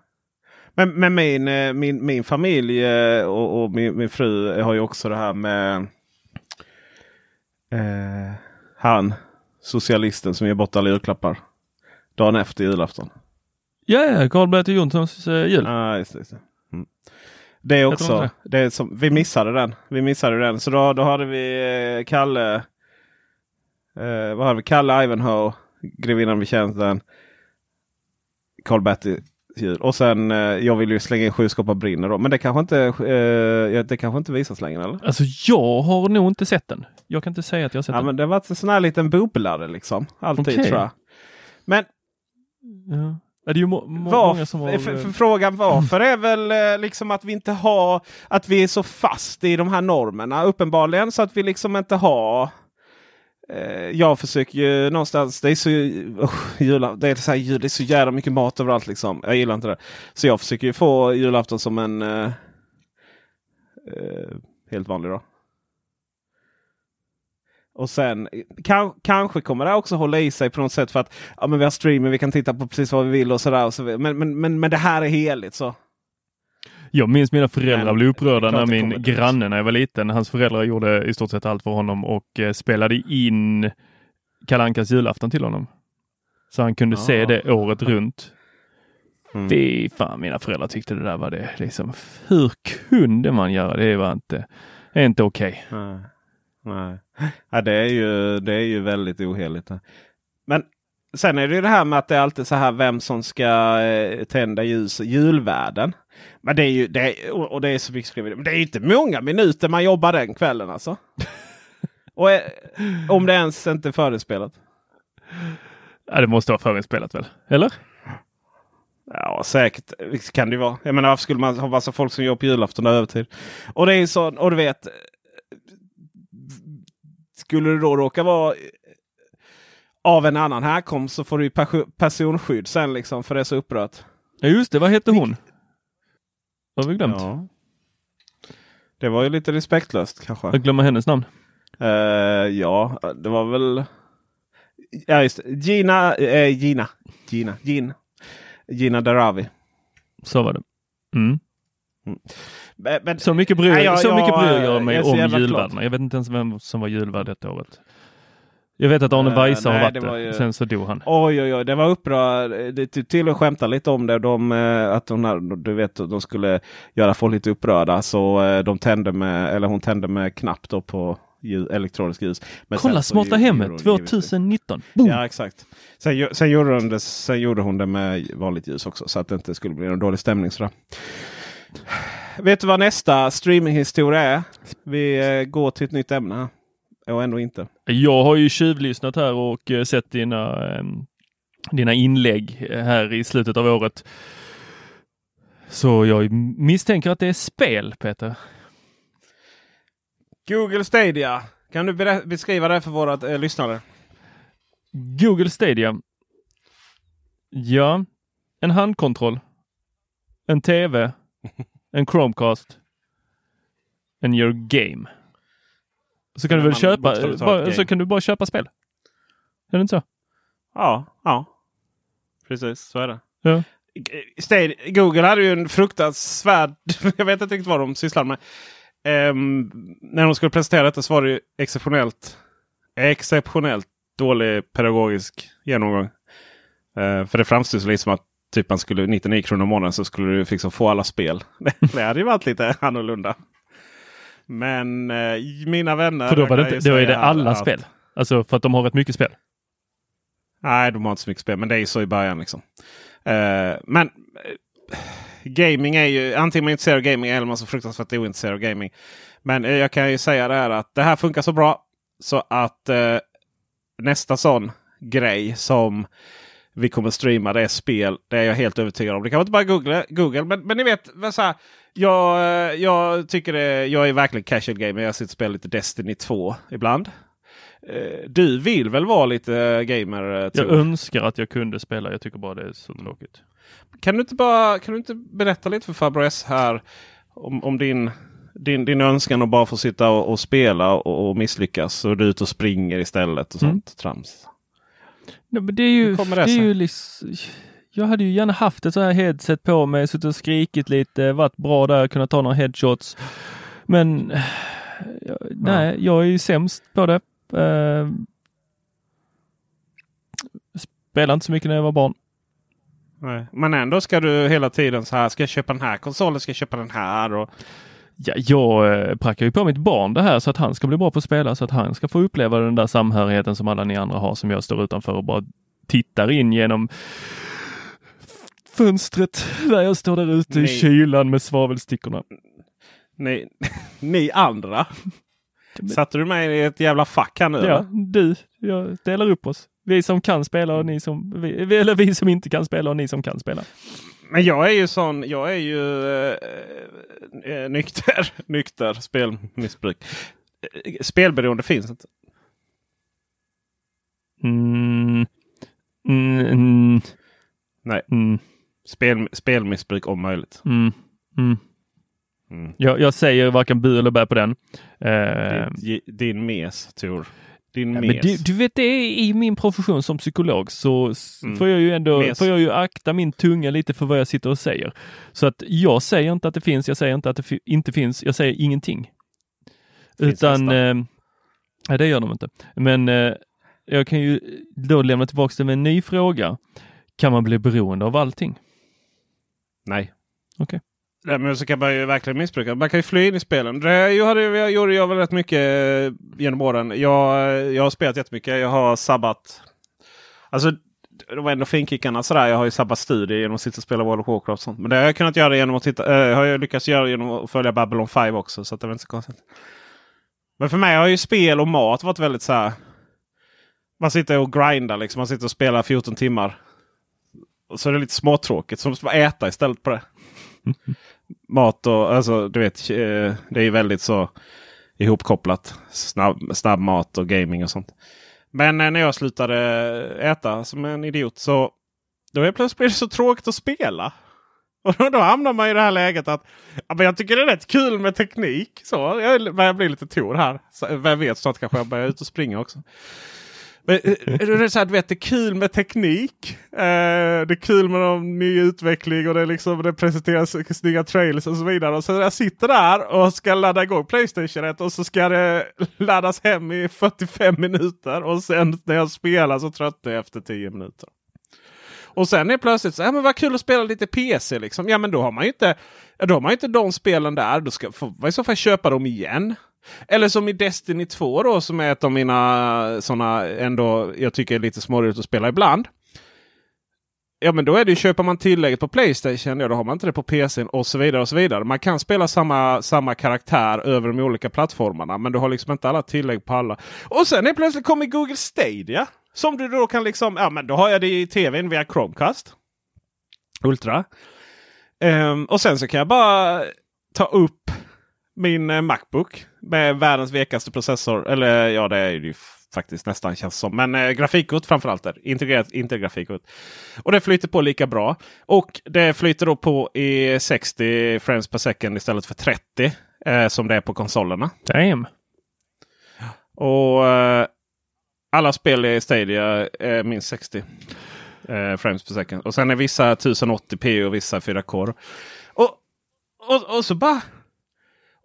Men, men min, eh, min, min familj och, och min, min, fru har ju också det här med eh, han socialisten som ger bort alla julklappar. Dagen efter julafton. Ja, ja Karl-Bertil Jonssons eh, jul. Ah, just det, just det. Mm. det är också, det är som, vi missade den. Vi missade den. Så då, då hade vi eh, Kalle, eh, vad hade vi? Kalle Ivanhoe, Grevinnan vid tjänsten, Karl-Bertil jul. Och sen eh, jag vill ju slänga in sju skåpar brinner då. Men det kanske inte, eh, det kanske inte visas längre eller? Alltså jag har nog inte sett den. Jag kan inte säga att jag har sett ja, den. Men det har varit en sån här liten bubblare liksom. Alltid okay. tror jag. Men ja. Är det ju må många som har... För frågan varför är väl eh, liksom att vi inte har att vi är så fast i de här normerna uppenbarligen så att vi liksom inte har Eh, Eh, jag försöker ju någonstans. Det är så, oh, jula, det är så, här, det är så jävla mycket mat överallt. Liksom. Jag gillar inte det. Så jag försöker ju få julafton som en eh, eh helt vanlig dag. Och sen kan, kanske kommer det också hålla i sig på något sätt för att ja, men vi har streaming, vi kan titta på precis vad vi vill och sådär. Så, men, men, men, men det här är heligt så. Jag minns mina föräldrar blev upprörda när min granne när jag var liten, hans föräldrar gjorde i stort sett allt för honom och eh, spelade in Kalankas julafton till honom. Så han kunde ja. se det året runt. Mm. Fy fan, mina föräldrar tyckte det där var det liksom. Hur kunde man göra det? var inte, är inte okej. Okay. Nej. Nej. Ja, det, är ju, det är ju väldigt oheligt. Men sen är det ju det här med att det är alltid så här vem som ska eh, tända ljus. Julvärden. Men det är ju, det är, och det är så mycket skrivet. Men det är inte många minuter man jobbar den kvällen alltså. [LAUGHS] och är, om det ens inte är förinspelat. Ja, det måste vara förinspelat väl? Eller? Ja, säkert kan det vara. Jag menar, varför skulle man ha massa folk som jobbar på julafton och övertid? Och det är så, och du vet. Skulle det då råka vara av en annan härkomst så får du personskydd sen liksom för det är så upprört. Ja just det, vad hette hon? Vad har vi glömt? Ja. Det var ju lite respektlöst kanske. Jag glömmer hennes namn. Uh, ja, det var väl... Ja, just det. Gina, uh, Gina, Gina, Gina, Gina Daravi. Så var det. Mm. Men, men, Så mycket bryr, Nej, jag- så mycket jag, bryr eh, jag mig om julvärdarna. Jag vet inte ens vem som var julvärd detta året. Jag vet att Arne Eh, Weise har nej, varit var ju- Sen så dog han. Oj, oj, oj, det var upprör. Det till- till och skämta lite om det. De, eh, att de, du vet, de skulle göra folk lite upprörda. Så eh, de tände med, eller hon tände med knapp då på ljus, elektronisk ljus. Men Kolla Smarta hemmet hon givetvis- 2019. Boom! Ja exakt. Sen, sen, gjorde hon det, sen gjorde hon det med vanligt ljus också. Så att det inte skulle bli någon dålig stämning. Sådär. Vet du vad nästa streaminghistoria är? Vi går till ett nytt ämne. Och ändå inte. Jag har ju tjuvlyssnat här och eh, sett dina, ehm, dina inlägg här i slutet av året. Så jag misstänker att det är spel, Peter. Google Stadia. Kan du beskriva det för våra eh, lyssnare? Google Stadia. Ja, en handkontroll. En TV. En Chromecast. En your game. Så kan du väl köpa, bara, så kan du bara köpa spel. Är det inte så? Ja, ja. Precis, så är det. Ja. Google hade ju en fruktansvärd... [LAUGHS] jag vet inte riktigt vad de sysslar med. Ehm, när de skulle presentera detta så var det ju exceptionellt, exceptionellt dålig pedagogisk genomgång. Eh, för det framstod så lite som att typ man skulle 99 kronor i månaden så skulle du liksom få alla spel. [LAUGHS] det hade ju varit lite annorlunda. Men eh, mina vänner. För då, var det då är det alla att- spel. Alltså för att de har rätt mycket spel. Nej, de har inte så mycket spel. Men det är ju så i början. liksom. Eh, men eh, gaming är ju antingen man är intresserad av gaming eller man är så fruktansvärt ointresserad av gaming. Men eh, jag kan ju säga det här att det här funkar så bra så att eh, nästa sån grej som vi kommer streama det spel. Det är jag helt övertygad om. Det kan inte bara Google, Google men, men ni vet. Så här, jag, eh, jag tycker det, jag är verkligen casual gamer. Jag sitter och spelar lite Destiny 2 ibland. Eh, Du vill väl vara lite gamer? eh, Jag Tor? önskar att jag kunde spela. Jag tycker bara det är så tråkigt. Kan du inte bara kan du inte berätta lite för Farbror S här om, om din, din, din önskan att bara få sitta och, och spela och, och misslyckas och du är ute och springer istället och Mm. sånt trams. Nej, men det är ju, det det är ju liksom, jag hade ju gärna haft ett så här headset på mig, suttit och skrikit lite, varit bra där, kunnat ta några headshots. Men jag, nej, jag är ju sämst på det. Uh, spelade inte så mycket när jag var barn. Nej. Men ändå ska du hela tiden så här. Ska jag köpa den här konsolen? Ska jag köpa den här? Och, Ja, jag eh, prackar ju på mitt barn det här så att han ska bli bra på att spela, så att han ska få uppleva den där samhörigheten som alla ni andra har, som jag står utanför och bara tittar in genom fönstret där jag står där ute i kylan med svavelstickorna. ni, [LAUGHS] ni andra. Satte du mig i ett jävla fack här nu? Ja, eller? du, jag delar upp oss. Vi som kan spela och ni som, vi- eller vi som inte kan spela och ni som kan spela. Men jag är ju sån. Jag är ju eh, eh, nykter. [LAUGHS] nykter spelmissbruk. Eh, Spelberoende finns inte. Mm. Mm, mm, Nej, mm, spel, spelmissbruk om möjligt. mm, mm. Jag, jag säger varken bu eller bä på den. Eh, Din, din mes, Tor. Din Ja, mes. du, du vet, det är i min profession som psykolog så Mm. får jag ju ändå Mes. får jag ju akta min tunga lite för vad jag sitter och säger. Så att jag säger inte att det finns, jag säger inte att det fi- inte finns, jag säger ingenting. Finns Utan, eh, nej det gör de inte. Men eh, jag kan ju då lämna tillbaka det med en ny fråga. Kan man bli beroende av allting? Nej. Okej. Nej, men så kan man ju verkligen missbruka. Man kan ju fly in i spelen. Det hade, jag gjorde jag väl rätt mycket eh, genom åren. Jag, eh, jag har spelat jättemycket. Jag har sabbat. Alltså det var ändå finkickarna sådär. Jag har ju sabbat studier genom att sitta och spela World of Warcraft. Och sånt. Men det har jag kunnat göra genom att titta. Äh, har jag lyckats göra genom att följa Babylon 5 också. Så att det var inte så konstigt. Men för mig har ju spel och mat varit väldigt så här. Man sitter och grindar liksom. Man sitter och spelar 14 timmar. Och så är det lite småtråkigt. Så måste man äta istället på det. [LAUGHS] Mat och alltså du vet. Eh, det är väldigt så ihopkopplat. Snabb, snabb mat och gaming och sånt. Men eh, när jag slutade äta som en idiot så då är plötsligt blev det så tråkigt att spela. [LAUGHS] Och då, då hamnar man i det här läget att ja, men jag tycker det är rätt kul med teknik. Så jag börjar bli lite tor här. Så, vem vet, snart kanske jag börjar ut och springa också. Men, eh, det, är så här, du vet, det är kul med teknik. Eh, det är kul med någon ny utveckling och det, är liksom, det presenteras snygga trailers och så vidare. Och så jag sitter där och ska ladda igång Playstation 1 och så ska det laddas hem i 45 minuter. Och sen när jag spelar så tröttnar jag efter 10 minuter. Och sen är plötsligt så här, men vad kul att spela lite PC. Liksom. Ja men då har man ju inte, då har man inte de spelen där. Då ska man i så fall köpa dem igen. Eller som i Destiny 2 då som är ett av mina sådana ändå jag tycker är lite småroligt att spela ibland. Ja men då är det ju köper man tillägget på Playstation, ja då har man inte det på PC och så vidare. och så vidare. Man kan spela samma, samma karaktär över de olika plattformarna. Men du har liksom inte alla tillägg på alla. Och sen är plötsligt kommer Google Stadia. Som du då kan liksom, ja men då har jag det i tvn via Chromecast. Ultra. Um, och sen så kan jag bara ta upp min eh, Macbook med världens vekaste processor. Eller ja, det är ju faktiskt nästan känns som. Men eh, grafikkort framförallt. Integrerat inte grafikkort. Och det flyter på lika bra. Och det flyter då på i 60 frames per second istället för 30. Eh, som det är på konsolerna. Damn. Och eh, alla spel i Stadia är minst 60 eh, frames per second. Och sen är vissa 1080p och vissa 4K. Och, och, och så bara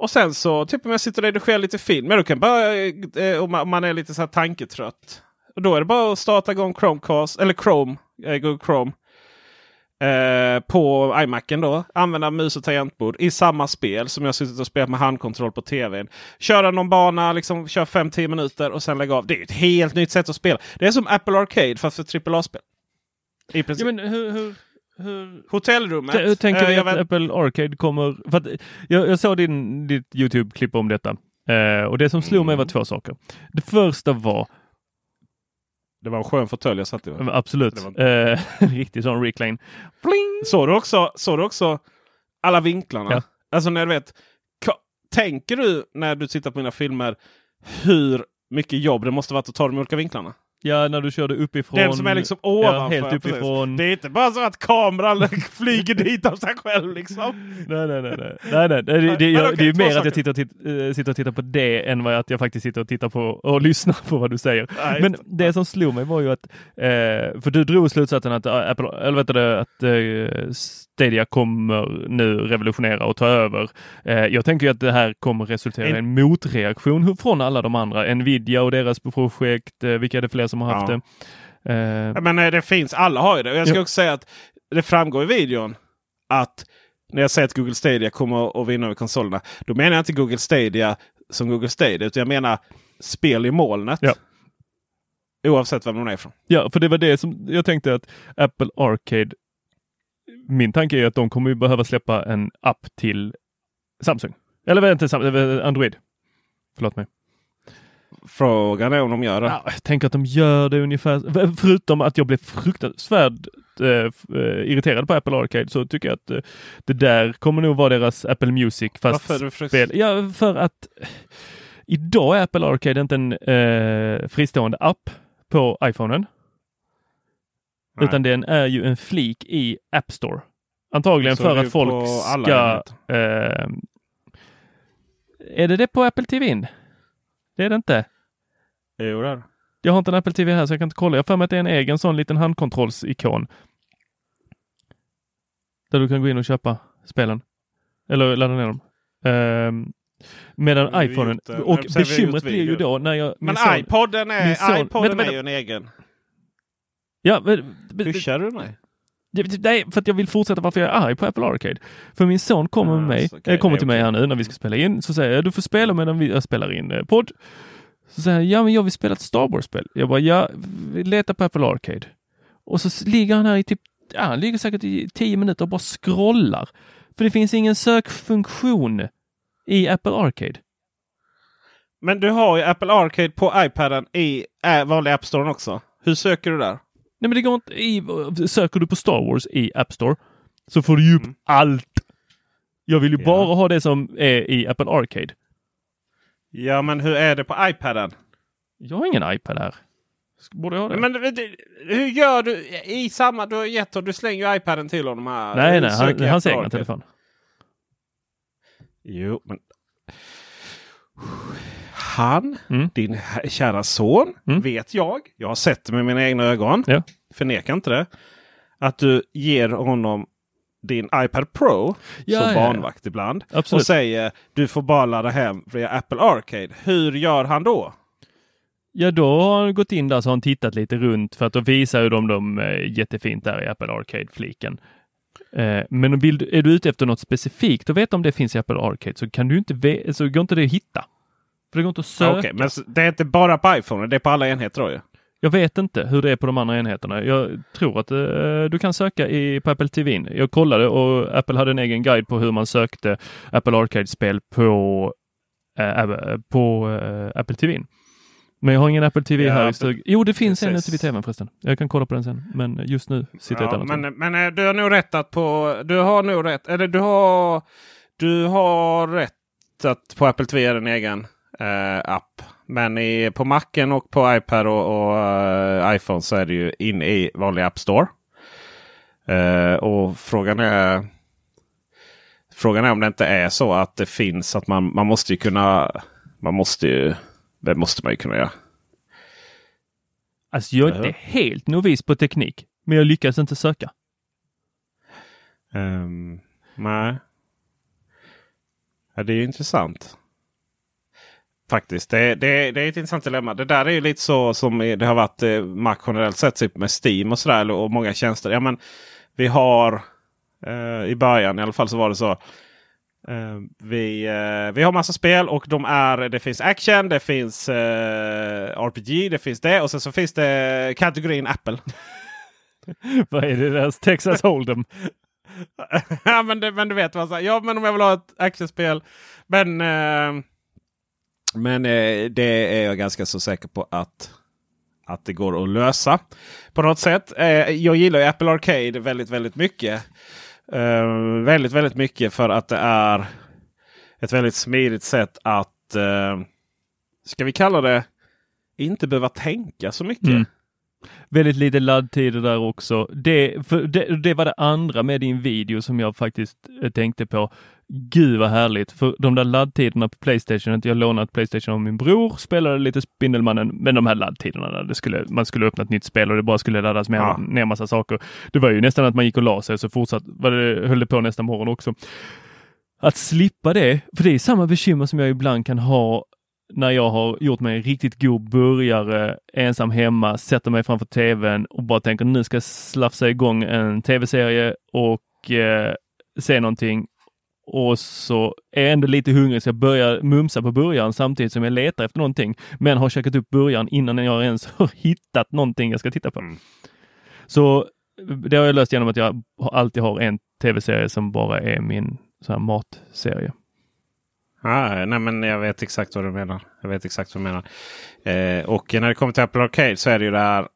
och sen så typ om jag sitter och redigerar lite film. Men då kan bara, eh, om man är lite så här tanketrött. Och då är det bara att starta igång Chromecast eller Chrome, eh, Google Chrome. Eh, på iMacen då. Använda mus och tangentbord i samma spel som jag suttit och spelat med handkontroll på tvn. Köra någon bana, liksom kör 5-10 minuter och sen lägga av. Det är ett helt nytt sätt att spela. Det är som Apple Arcade fast för AAA-spel. I princip. Ja, men hur, hur, hur... Hotellrummet. Hur tänker vi uh, att Apple Arcade kommer... För att, jag, jag såg din, ditt Youtube-klipp om detta. Uh, och det som slog mm. mig var två saker. Det första var det var en skön fåtölj jag satt i. Absolut. Var... [LAUGHS] Uh, riktig sån recline. Såg du också, såg du också alla vinklarna? Ja. Alltså när du vet. Tänker du när du tittar på mina filmer hur mycket jobb det måste vara att ta de olika vinklarna? Ja, när du körde uppifrån. Den som är liksom ovanför. Ja, helt uppifrån. Det är inte bara så att kameran [LAUGHS] flyger dit av sig själv liksom. nej, nej, nej. nej. nej, nej. Det, det, det, jag, det är mer att jag tittar och, titt, äh, sitter och tittar på det än vad att jag faktiskt sitter och tittar på och [LAUGHS] lyssnar på vad du säger. Nej, Men det som slog mig var ju att, eh, för du drog slutsatsen att äh, Apple, eller vet du, att äh, Stadia kommer nu revolutionera och ta över. Eh, jag tänker ju att det här kommer resultera i en motreaktion från alla de andra. Nvidia och deras projekt, eh, vilka är det fler som har haft ja. det? Eh. Men eh, det finns, alla har ju det. Jag ska ja. också säga att det framgår i videon att när jag säger att Google Stadia kommer att vinna över konsolerna. Då menar jag inte Google Stadia som Google Stadia. Utan jag menar spel i molnet. Ja. Oavsett vem de är ifrån. Ja, för det var det som jag tänkte att Apple Arcade min tanke är att de kommer behöva släppa en app till Samsung. Eller inte Android. Förlåt mig. Frågan är om de gör det. Ja, jag tänker att de gör det ungefär. Förutom att jag blev fruktansvärt äh, irriterad på Apple Arcade så tycker jag att äh, det där kommer nog vara deras Apple Music. Fast Varför spel. Ja, för att idag är Apple Arcade inte en äh, fristående app på iPhonen. Nej. Utan den är ju en flik i App Store. Antagligen för att folk ska... Eh, är det det på Apple TV? Det är det inte. Jo, det är Jag har inte en Apple TV här så jag kan inte kolla. Jag har för mig att det är en egen sån liten handkontrollsikon. Där du kan gå in och köpa spelen. Eller ladda ner dem. Um, medan iPhonen, och bekymret blir ju då när jag... Men son, iPoden, är, son, iPoden vänta, är ju en egen. Ja, men, Pushar du mig? Nej, för att jag vill fortsätta varför jag är arg på Apple Arcade. För min son kommer, med mig, okay, kommer till mig här nu när vi ska spela in. Så säger jag, du får spela medan vi spelar in eh, podd. Så säger han, ja men jag vill spela ett Star Wars-spel. Jag bara, ja, leta på Apple Arcade. Och så ligger han här i typ, ja, han ligger säkert i tio minuter och bara scrollar. För det finns ingen sökfunktion i Apple Arcade. Men du har ju Apple Arcade på iPaden i äh, vanliga App Store också. Hur söker du där? Nej men det går inte. I, söker du på Star Wars i App Store så får du ju upp mm. allt. Jag vill ju ja. bara ha det som är i Apple Arcade. Ja men hur är det på iPaden? Jag har ingen iPad här. Borde jag ha det? Men hur gör du i samma... Du har gett du slänger ju iPaden till honom här. Nej, nej, han, hans egna telefon. Jo, men... han, Mm. din kära son, Mm. vet jag. Jag har sett det med mina egna ögon. Ja. Förnekar inte det. Att du ger honom din iPad Pro Ja, som ja, barnvakt ibland. Absolut. Och säger du får bara ladda hem via Apple Arcade. Hur gör han då? Ja, då har han gått in där så har han tittat lite runt för att då visar ju de dem eh, jättefint där i Apple Arcade-fliken. Eh, men vill är du ute efter något specifikt och vet om det finns i Apple Arcade så kan du inte, så går inte det att hitta. För det går inte att söka. Okej, men det är inte bara på iPhone, det är på alla enheter då ju. Jag vet inte hur det är på de andra enheterna. Jag tror att eh, du kan söka i, på Apple TV. Jag kollade och Apple hade en egen guide på hur man sökte Apple Arcade-spel på, eh, på eh, Apple TV. Men jag har ingen Apple TV Ja, här i stugan. Jo, det finns en Precis. ute vid TVn förresten. Jag kan kolla på den sen. Men just nu sitter jag Ja, ett annat men, men eh, du har nog rätt att på... Du har nog rätt. Eller du har... Du har rätt att på Apple TV är en egen app. Men i, på Macen och på iPad och, och eh, iPhone så är det ju inne i vanlig App Store. Eh, och frågan är... Frågan är om det inte är så att det finns att man, man måste ju kunna... Man måste ju... Det måste man ju kunna göra. Alltså, jag är inte helt novis på teknik, men jag lyckas inte söka. Um, nej. Ja, det är ju intressant. Faktiskt. Det, det, det är ett intressant dilemma. Det där är ju lite så som det har varit eh, Mac generellt sett typ med Steam och sådär. Och många tjänster. Ja, men vi har eh, i början i alla fall så var det så. Eh, vi, eh, vi har massa spel och de är, det finns action, det finns eh, RPG, det finns det och sen så finns det kategorin Apple. [LAUGHS] Vad är det där? Texas Hold'em? [LAUGHS] ja, men, det, men du vet vad säger. Ja, men om jag vill ha ett actionspel. Men, eh, men eh, det är jag ganska så säker på att, att det går att lösa på något sätt. Eh, jag gillar ju Apple Arcade väldigt, väldigt mycket. Eh, väldigt, väldigt mycket för att det är ett väldigt smidigt sätt att, eh, ska vi kalla det, inte behöva tänka så mycket. Mm. Väldigt lite laddtider där också. Det, för det, det var det andra med din video som jag faktiskt eh, tänkte på. Gud vad härligt, för de där laddtiderna på Playstation, jag lånade ett Playstation av min bror, spelade lite Spindelmannen, men de här laddtiderna, där det skulle, man skulle öppna ett nytt spel och det bara skulle laddas med, Ja. ner massa saker. Det var ju nästan att man gick och la sig så fortsatt, var det, höll det på nästa morgon också. Att slippa det, för det är samma bekymmer som jag ibland kan ha när jag har gjort mig en riktigt god burgare ensam hemma, sätter mig framför tvn och bara tänker nu ska jag slafsa igång en tv-serie och eh, se någonting. Och så är jag ändå lite hungrig så jag börjar mumsa på burgaren samtidigt som jag letar efter någonting. Men har käkat upp burgaren innan jag ens [LAUGHS] har hittat någonting jag ska titta på. Mm. Så det har jag löst genom att jag alltid har en tv-serie som bara är min så här matserie. Ah, nej, men jag vet exakt vad du menar. Jag vet exakt vad du menar. Eh, och när det kommer till Apple Arcade så är det ju det här.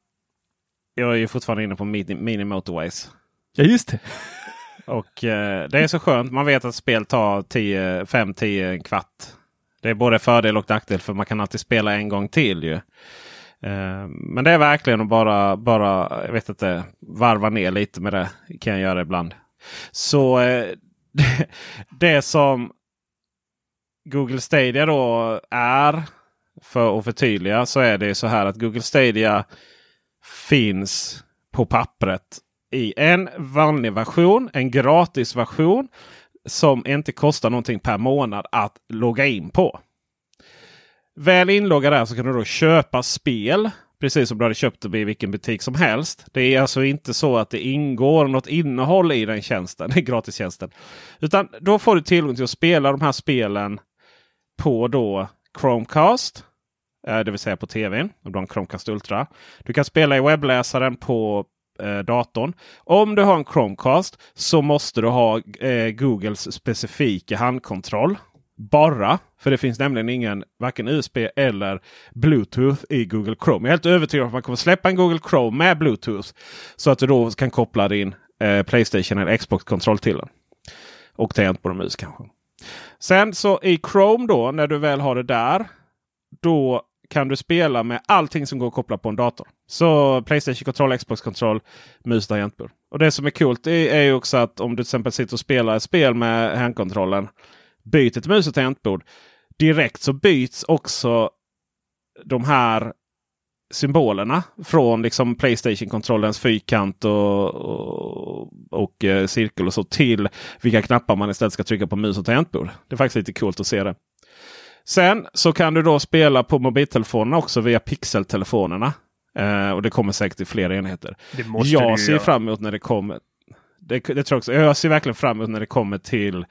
Jag är ju fortfarande inne på mini, mini motorways. Ja, just det. [LAUGHS] Och eh, det är så skönt. Man vet att spel tar 5-10 en kvart. Det är både fördel och nackdel för man kan alltid spela en gång till. ju. Eh, men det är verkligen att bara, bara jag vet inte, varva ner lite med det. kan jag göra ibland. Så eh, [LAUGHS] det som Google Stadia då är, för att förtydliga, så är det så här att Google Stadia finns på pappret i en vanlig version, en gratis version som inte kostar någonting per månad att logga in på. Väl inloggad där så kan du då köpa spel. Precis som du hade köpt det i vilken butik som helst. Det är alltså inte så att det ingår något innehåll i den tjänsten, [LAUGHS] i gratistjänsten. Utan då får du tillgång till att spela de här spelen på då Chromecast. Eh, det vill säga på tvn. Om du har en Chromecast Ultra. Du kan spela i webbläsaren på eh, datorn. Om du har en Chromecast så måste du ha eh, Googles specifika handkontroll. Bara. För det finns nämligen ingen varken USB eller Bluetooth i Google Chrome. Jag är helt övertygad om att man kommer släppa en Google Chrome med Bluetooth. Så att du då kan koppla din eh, Playstation eller Xbox-kontroll till den. Och tangentbord och mus kanske. Sen så i Chrome då när du väl har det där. Då kan du spela med allting som går att koppla på en dator. Så Playstation-kontroll, Xbox-kontroll, mus och tangentbord. Och det som är coolt är, är ju också att om du till exempel sitter och spelar ett spel med handkontrollen. Byter till mus och tangentbord. direkt så byts också de här symbolerna från liksom Playstation-kontrollens fyrkant och, och, och eh, cirkel och så till vilka knappar man istället ska trycka på mus och tangentbord. Det är faktiskt lite coolt att se det. Sen så kan du då spela på mobiltelefonerna också via pixeltelefonerna. Eh, och det kommer säkert i fler enheter. Jag ser göra. fram emot när det kommer. Det, det tror jag, också. jag ser verkligen fram emot när det kommer till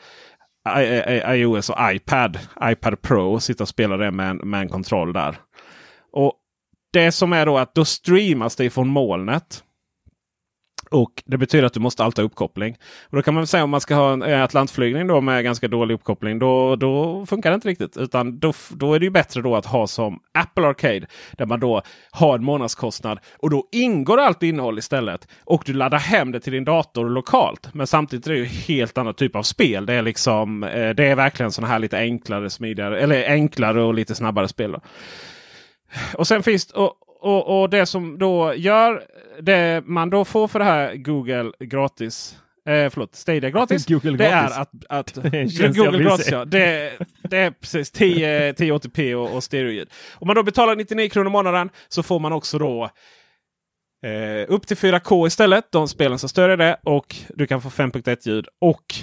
I, I, iOS och iPad. iPad Pro. Sitta och spela det med en, med en kontroll där. Det som är då att då streamas det från molnet. Och Det betyder att du måste alltid ha uppkoppling. Och Då kan man säga om man ska ha en eh, Atlantflygning då med ganska dålig uppkoppling. Då, då funkar det inte riktigt. Utan då, då är det ju bättre då att ha som Apple Arcade. Där man då har en månadskostnad. Och då ingår allt innehåll istället. Och du laddar hem det till din dator lokalt. Men samtidigt är det ju helt annan typ av spel. Det är liksom eh, det är verkligen sådana här lite enklare, smidigare. Eller enklare och lite snabbare spel. Då. Och sen finns och, och, och det som då gör det man då får för det här Google gratis. Eh, förlåt, Stadia gratis. Google det gratis. är att, att [LAUGHS] Det Google gratis ja. Det, det är precis 10, 1080p och, och stereoljud. Om man då betalar 99 kronor i månaden så får man också då eh, upp till 4K istället. De spelen som stödjer det. Och du kan få 5.1 ljud. Och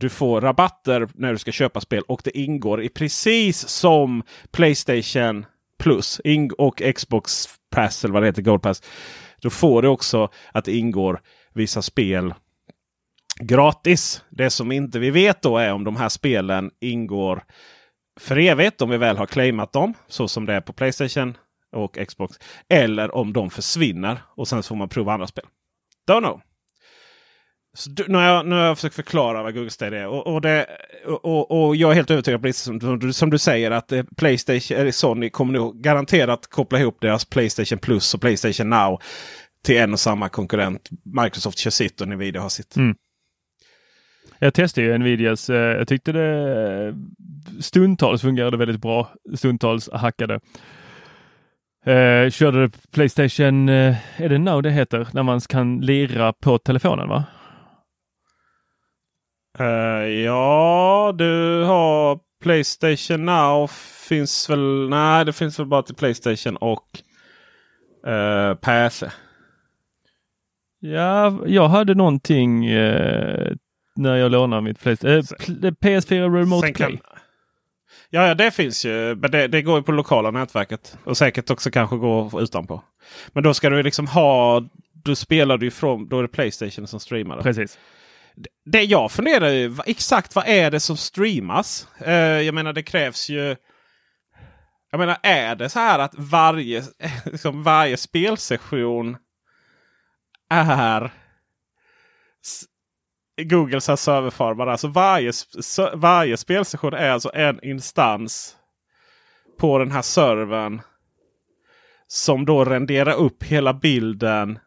du får rabatter när du ska köpa spel. Och det ingår i precis som Playstation Plus och Xbox Pass eller vad det heter, Gold Pass. Då får du också att det ingår vissa spel gratis. Det som inte vi vet då är om de här spelen ingår för evigt. Om vi väl har claimat dem. Så som det är på Playstation och Xbox. Eller om de försvinner och sen får man prova andra spel. Don't know. Så du, nu, har jag, nu har jag försökt förklara vad Google Stadia är. Och, och, det, och, och, och jag är helt övertygad, precis som, som, du- säger, att eh, Playstation, eller Sony kommer nog garanterat koppla ihop deras Playstation Plus och Playstation Now till en och samma konkurrent. Microsoft kör sitt och Nvidia har sitt. Mm. Jag testade ju Nvidias. Eh, jag tyckte det stundtals fungerade väldigt bra. Stundtals hackade. Eh, körde Playstation, eh, är det Now det heter? När man kan lira på telefonen va? Eh, ja, du har Playstation Now. Finns väl? Nej, det finns väl bara till Playstation och uh, PC. Ja, jag hade någonting eh, när jag lånade mitt Playstation. Eh, pl- PS4 Remote Sen kan- Play. Ja, ja, det finns ju. Men det, det går ju på lokala nätverket. Och säkert också kanske gå utanpå. Men då ska du liksom ha... Då spelar du ifrån... Då är det Playstation som streamar. Precis. Det jag funderar ju exakt vad är det som streamas? Eh, jag menar det krävs ju... Jag menar är det så här att varje, [LAUGHS] liksom varje spelsession är Googles här serverfarmar. Alltså varje, varje spelsession är alltså en instans på den här servern. Som då renderar upp hela bilden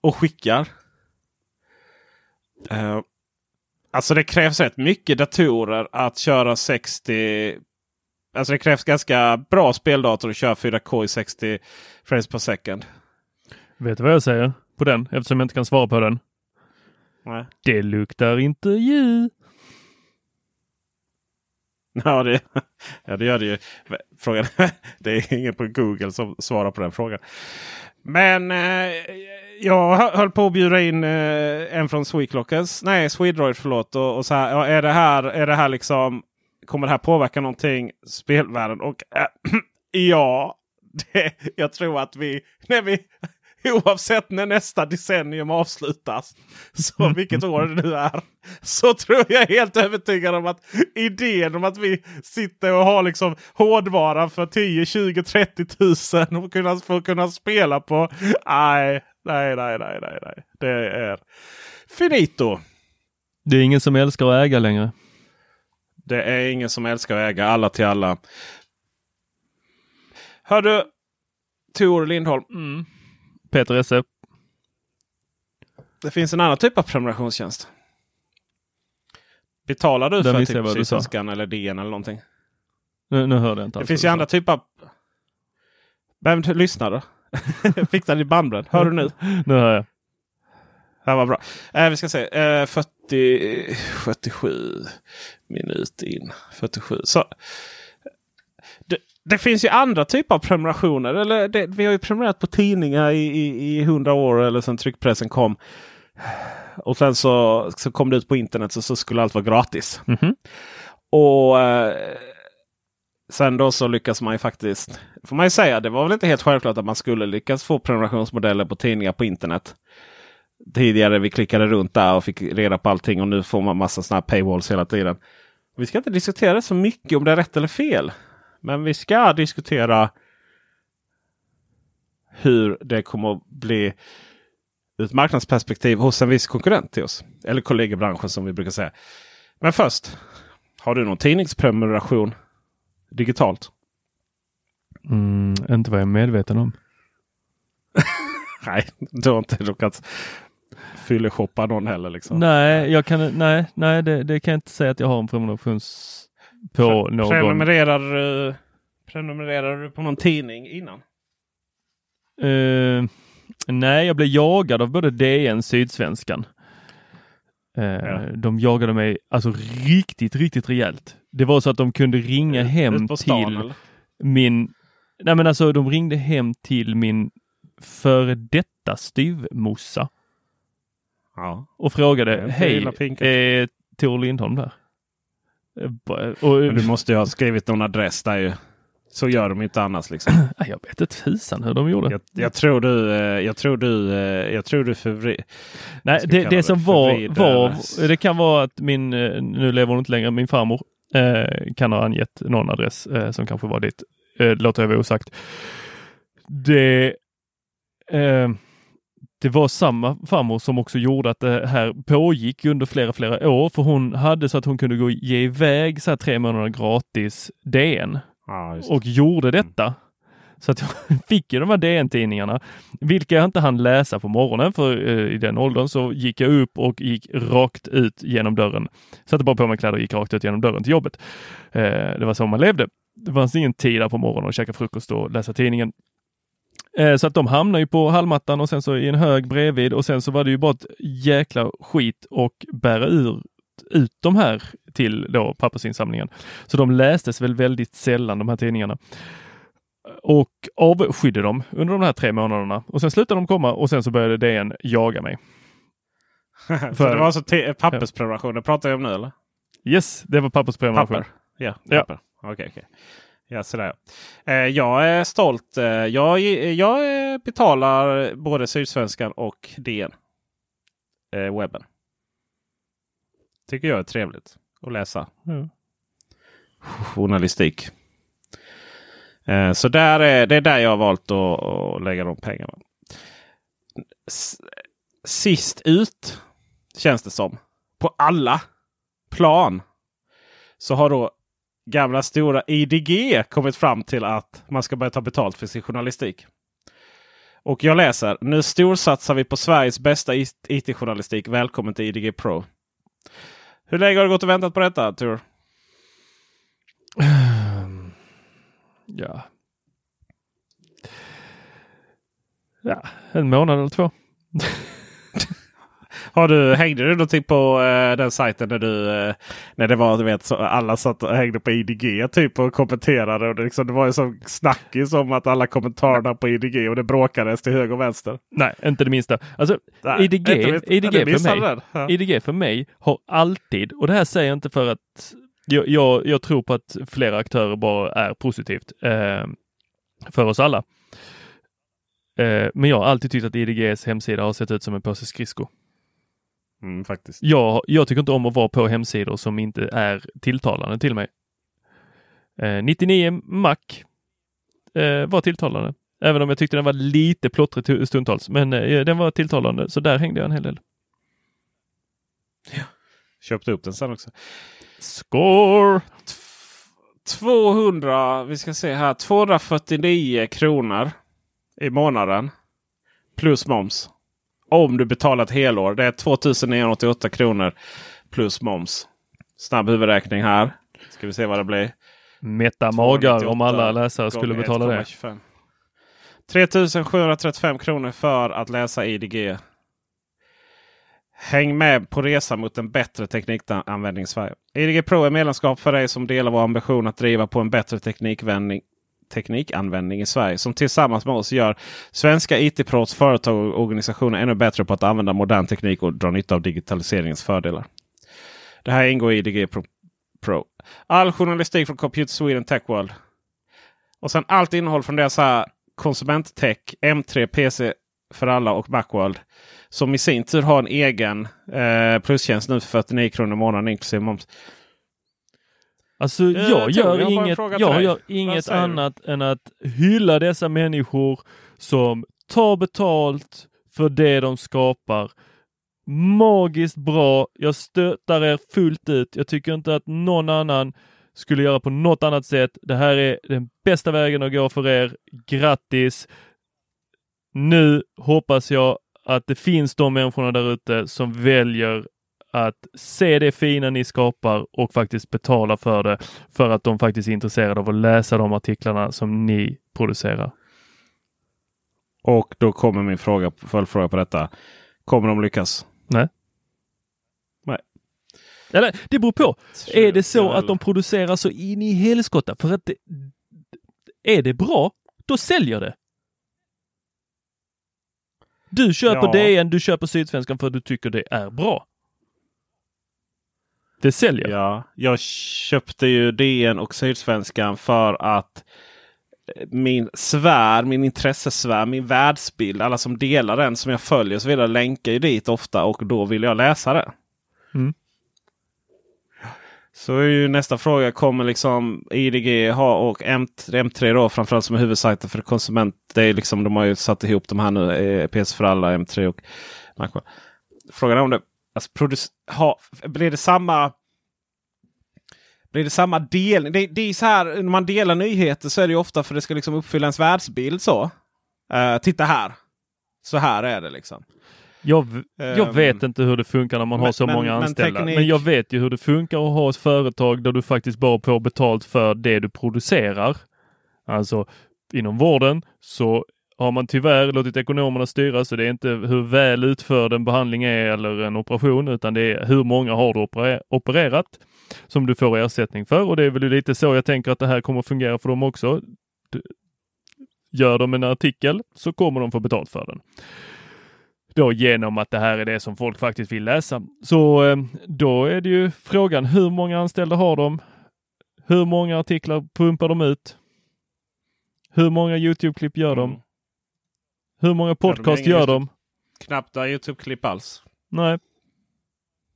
och skickar. Eh, alltså det krävs rätt mycket datorer att köra 60. Alltså det krävs ganska bra speldator att köra 4K i 60 frames per second. Vet du vad jag säger på den? Eftersom jag inte kan svara på den. Nej. Det luktar intervju. [LAUGHS] Ja, det, [LAUGHS] ja, det gör det ju. Frågan, [LAUGHS] det är ingen på Google som svarar på den frågan. Men eh, jag hö- höll på att bjuda in eh, en från Sweclockers. Nej, Swedroid förlåt. Och, och så här, ja, är det här, är det här liksom, kommer det här påverka någonting spelvärlden? Och eh, [CLEARS THROAT] ja, det, jag tror att vi, när vi [LAUGHS] oavsett när nästa decennium avslutas, så vilket år det nu är, så tror jag helt övertygad om att idén om att vi sitter och har liksom hårdvara för 10, 20, 30 tusen och kunna, för att kunna spela på. Nej, nej, nej, nej, nej, nej. Det är finito. Det är ingen som älskar att äga längre. Det är ingen som älskar att äga alla till alla. Hör du, Tor Lindholm. Peter Esse. Det finns en annan typ av prenumerationstjänst. Betalar du Den för typ. Sydsvenskan eller DN eller någonting? Nu, nu hörde jag inte Det finns ju andra typer av... Men t- lyssna då. [LAUGHS] Fick den i bandbredd. Hör du nu? [LAUGHS] Nu hör jag. Det var bra. Eh, vi ska se. Eh, 40, 47 minut in. 47. Så. det finns ju andra typer av prenumerationer. Eller det, vi har ju prenumererat på tidningar i, i, i 100 år eller sen tryckpressen kom. Och sen så, så kom det ut på internet så, så skulle allt vara gratis. Mhm. Och eh, sen då så lyckas man ju faktiskt, får man ju säga, det var väl inte helt självklart att man skulle lyckas få prenumerationsmodeller på tidningar på internet. Tidigare vi klickade runt där och fick reda på allting och nu får man massa sådana här paywalls hela tiden. Vi ska inte diskutera så mycket om det är rätt eller fel. Men vi ska diskutera hur det kommer att bli ur ett marknadsperspektiv hos en viss konkurrent till oss. Eller kollegor i branschen som vi brukar säga. Men först, har du någon tidningsprenumeration digitalt? Mm, inte vad jag är medveten om. [LAUGHS] Nej, du har inte råkat fylleshoppa någon heller. Liksom. Nej, jag kan, nej, nej det, det kan jag inte säga att jag har en prenumerations på någon. Prenumererar, prenumererar du på någon tidning innan? Eh, nej, jag blev jagad av både DN och Sydsvenskan. Eh, Ja. De jagade mig alltså riktigt, riktigt rejält. Det var så att de kunde ringa hem Ut på stan till eller? min... Nej men alltså de ringde hem till min före detta styvmossa Ja. och frågade Hej, illa pinkat." är Tor Lindholm där? Eh, Och, Men du måste ju ha skrivit någon adress där ju. Så gör de inte annars liksom. [CLEARS THROAT] Jag vet inte tusan hur de gjorde. Jag, jag tror du, eh, jag tror du, eh, jag tror du förvri... Nej, det, det som var, var, det kan vara att min, eh, nu lever hon inte längre, min farmor eh, kan ha angett någon adress eh, som kanske var dit. Eh, låter jag vara osagt. Det, eh, det var samma farmor som också gjorde att det här pågick under flera, flera år, för hon hade så att hon kunde gå ge iväg så här tre månader gratis DN det. och gjorde detta. Så att jag [LAUGHS] fick ju de här DN-tidningarna, vilka jag inte hann läsa på morgonen för eh, i den åldern så gick jag upp och gick rakt ut genom dörren. Satte bara på mig kläder och gick rakt ut genom dörren till jobbet. Eh, det var så man levde. Det fanns ingen tid där på morgonen att käka frukost och läsa tidningen. Eh, så att de hamnar ju på hallmattan och sen så i en hög bredvid och sen så var det ju bara ett jäkla skit och bära ur ut de här till då pappersinsamlingen. Så de lästes väl väldigt sällan de här tidningarna. Och avskydde dem under de här tre månaderna. Och sen slutade de komma och sen så började DN jaga mig. [LAUGHS] så det var alltså te- pappersprenumerationer pratar jag om nu eller? Yes, det var pappersprenumeration. Papper? Ja, Ja. papper. Okej, okej. Ja, sådär. Eh, jag är stolt. Eh, jag, jag eh, betalar både Sydsvenskan och DN. Eh, webben. Tycker jag är trevligt att läsa. Ja. Journalistik. Eh, så där är, det är där jag har valt att, att lägga de pengarna. Sist ut känns det som. På alla plan. Så har då gamla stora IDG kommit fram till att man ska börja ta betalt för sin journalistik. Och jag läser. Nu storsatsar vi på Sveriges bästa IT-journalistik. Välkommen till IDG Pro. Hur länge har du gått och väntat på detta Tur? [SIGHS] Ja. Ja, en månad eller två. [LAUGHS] Har du, hängde du någonting på eh, den sajten när du eh, när det var du vet så alla satt och hängde på IDG typ och kommenterade. Och det, liksom, det var ju som snackis om att alla kommentarerna på IDG och det bråkades till höger och vänster. Nej, inte det minsta. Alltså, Nej, IDG, minst- för mig. Ja. IDG för mig har alltid, och det här säger jag inte för att jag, jag, jag tror på att flera aktörer bara är positivt eh, för oss alla. Eh, men jag har alltid tyckt att IDGs hemsida har sett ut som en påse skridskor. Mm, faktiskt. Jag, jag tycker inte om att vara på hemsidor som inte är tilltalande till mig. Eh, 99 Mac eh, var tilltalande. Även om jag tyckte den var lite plottrig tu- stundtals. Men eh, den var tilltalande, så där hängde jag en hel del. Köpte upp den sen också. Score! 200, vi ska se här, 249 kronor i månaden. Plus moms. Om du betalar ett helår. Det är 2988 kronor plus moms. Snabb huvudräkning här. Ska vi se vad det blir. Mätta magar om 298 alla läsare skulle betala det. 1,25. 3735 kronor för att läsa IDG. Häng med på resan mot en bättre teknikanvändning i Sverige. IDG Pro är medlemskap för dig som delar vår ambition att driva på en bättre teknikvändning teknikanvändning i Sverige som tillsammans med oss gör svenska IT-proffs, företag och organisationer ännu bättre på att använda modern teknik och dra nytta av digitaliseringens fördelar. Det här ingår i IDG Pro. Pro. All journalistik från Computer Sweden Tech World. Och sen allt innehåll från deras konsumenttech, M3, PC för alla och Macworld. Som i sin tur har en egen eh, plustjänst nu för 49 kronor i månaden inklusive moms. Alltså Eh, jag Tor, gör jag inget, jag gör inget säger du? annat än att hylla dessa människor som tar betalt för det de skapar. Magiskt bra. Jag stöttar er fullt ut. Jag tycker inte att någon annan skulle göra på något annat sätt. Det här är den bästa vägen att gå för er. Grattis! Nu hoppas jag att det finns de människorna där ute som väljer att se det fina ni skapar och faktiskt betala för det för att de faktiskt är intresserade av att läsa de artiklarna som ni producerar. Och då kommer min fråga, följdfråga på detta. Kommer de lyckas? Nej. Nej. Eller det beror på. Är det så att de producerar så in i helskotta? För att det, är det bra, då säljer det. Du köper Ja. DN, du köper Sydsvenskan för att du tycker det är bra. Det säljer. Ja, jag köpte ju DN och Sydsvenskan för att eh, min sfär, min intressesfär, min världsbild, alla som delar den som jag följer och så vidare länkar ju dit ofta och då vill jag läsa det. Mm. Så är ju nästa fråga, kommer liksom IDG ha och M- M3 då framförallt som är huvudsajten för konsument. Det är liksom, de har ju satt ihop de här nu, eh, PS för alla, M3 och Mac. Frågan är om det alltså, ha, blir det samma blir det samma delning? Det, det är så här, när man delar nyheter så är det ju ofta för att det ska liksom uppfylla ens världsbild. så. Uh, titta här! Så här är det liksom. Jag, jag Ehm, vet inte hur det funkar när man har men- så men- många men anställda. teknik- Men jag vet ju hur det funkar att ha ett företag där du faktiskt bara får betalt för det du producerar. Alltså inom vården så har man tyvärr låtit ekonomerna styra så det är inte hur väl utförd en behandling är eller en operation utan det är hur många har du opere- opererat som du får ersättning för och det är väl lite så jag tänker att det här kommer fungera för dem också. Gör de en artikel så kommer de få betalt för den då genom att det här är det som folk faktiskt vill läsa. Så eh, då är det ju frågan hur många anställda har de? Hur många artiklar pumpar de ut? Hur många Youtube-klipp gör de? Mm. Hur många podcast ingen gör de? Knappt några Youtube-klipp alls. Nej.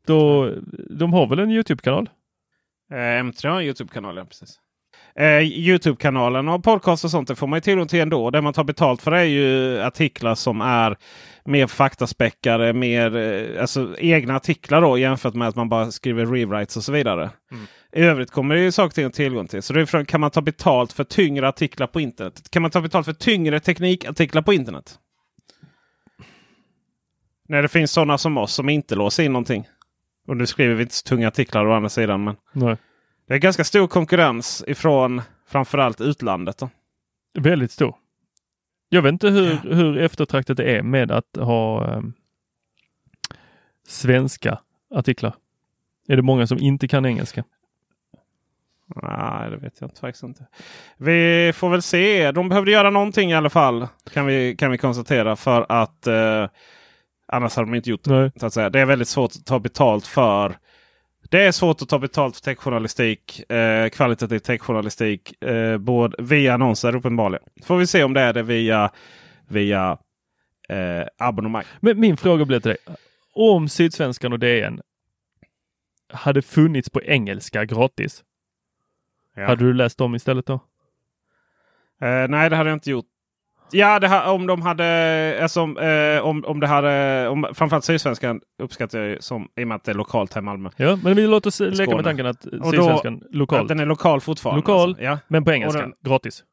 Då, de har väl en Youtube-kanal? Eh, M3 har en Youtube-kanal, ja precis. Eh, Youtube-kanalen och podcast och sånt det får man ju tillgång till ändå. Det man tar betalt för är ju artiklar som är mer faktaspäckade, mer eh, alltså, egna artiklar då jämfört med att man bara skriver rewrites och så vidare. I övrigt kommer det ju saker till att tillgång till. Så det är frågan, kan man ta betalt för tyngre artiklar på internet? Kan man ta betalt för tyngre teknikartiklar på internet? När det finns sådana som oss som inte låser in någonting. Och nu skriver vi inte så tunga artiklar å andra sidan. Men Nej. det är ganska stor konkurrens ifrån framförallt utlandet. Då. Väldigt stor. Jag vet inte hur, hur eftertraktat det är med att ha eh, svenska artiklar. Är det många som inte kan engelska? Nej, det vet jag faktiskt inte. Vi får väl se. De behövde göra någonting i alla fall. Kan vi, kan vi konstatera. För att eh, annars hade de inte gjort det. Nej. Så att säga. Det är väldigt svårt att ta betalt för. Det är svårt att ta betalt för techjournalistik. Eh, kvalitativ techjournalistik. Eh, både via annonser uppenbarligen. Får vi se om det är det via, via eh, abonnemang. Men min fråga blir till dig. Om Sydsvenskan och DN hade funnits på engelska gratis, Ja. hade du läst dem istället då? Eh, nej, det hade jag inte gjort. Ja, ha, om de hade, alltså, om, eh, om, om det hade, om, framförallt Sydsvenskan uppskattar jag som, i och med att det är lokalt här i Malmö. Ja, men vi låter oss leka Skåne. med tanken att då- Sydsvenskan Att lokalt, den är lokal fortfarande. Lokal. Alltså. Ja, men på engelska, och gratis.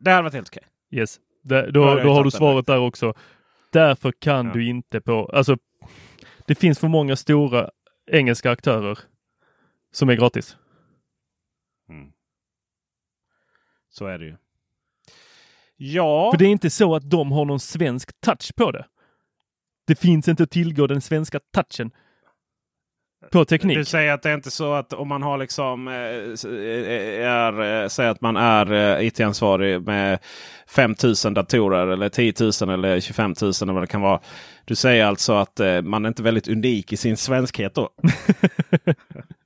det hade varit helt okej. Yes. Det, Då då, då har du den svaret där också. Därför kan Ja. du inte på, alltså det finns för många stora engelska aktörer som är gratis. Så är det ju. Ja, För det är inte så att de har någon svensk touch på det. Det finns inte att tillgå den svenska touchen. på teknik. Du säger att det är inte så att om man har liksom eh, är, säger att man är IT-ansvarig med 5000 datorer eller 10 000 eller 25 000 eller vad det kan vara. Du säger alltså att man är inte väldigt unik i sin svenskhet då? [LAUGHS]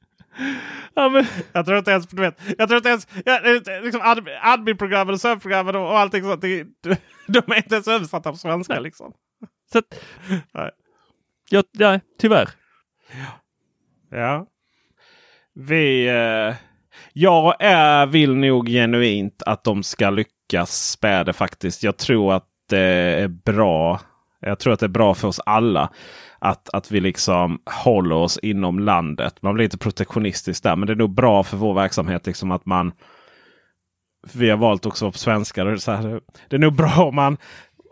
Ja, men... Jag tror inte ens, du vet, jag tror inte ens, ja, liksom admin-programmen och sökprogrammen och allting sånt. De, [LAUGHS] de är inte ens översatta på svenska liksom. Så att, nej. Ja, ja, tyvärr. Ja. Vi... Eh, jag är, vill nog genuint att de ska lyckas med det faktiskt. Jag tror att det är bra. Jag tror att det är bra för oss alla att, att vi liksom håller oss inom landet. Man blir lite protektionistisk där. Men det är nog bra för vår verksamhet liksom att man vi har valt också på svenskar. Så här, det är nog bra om man,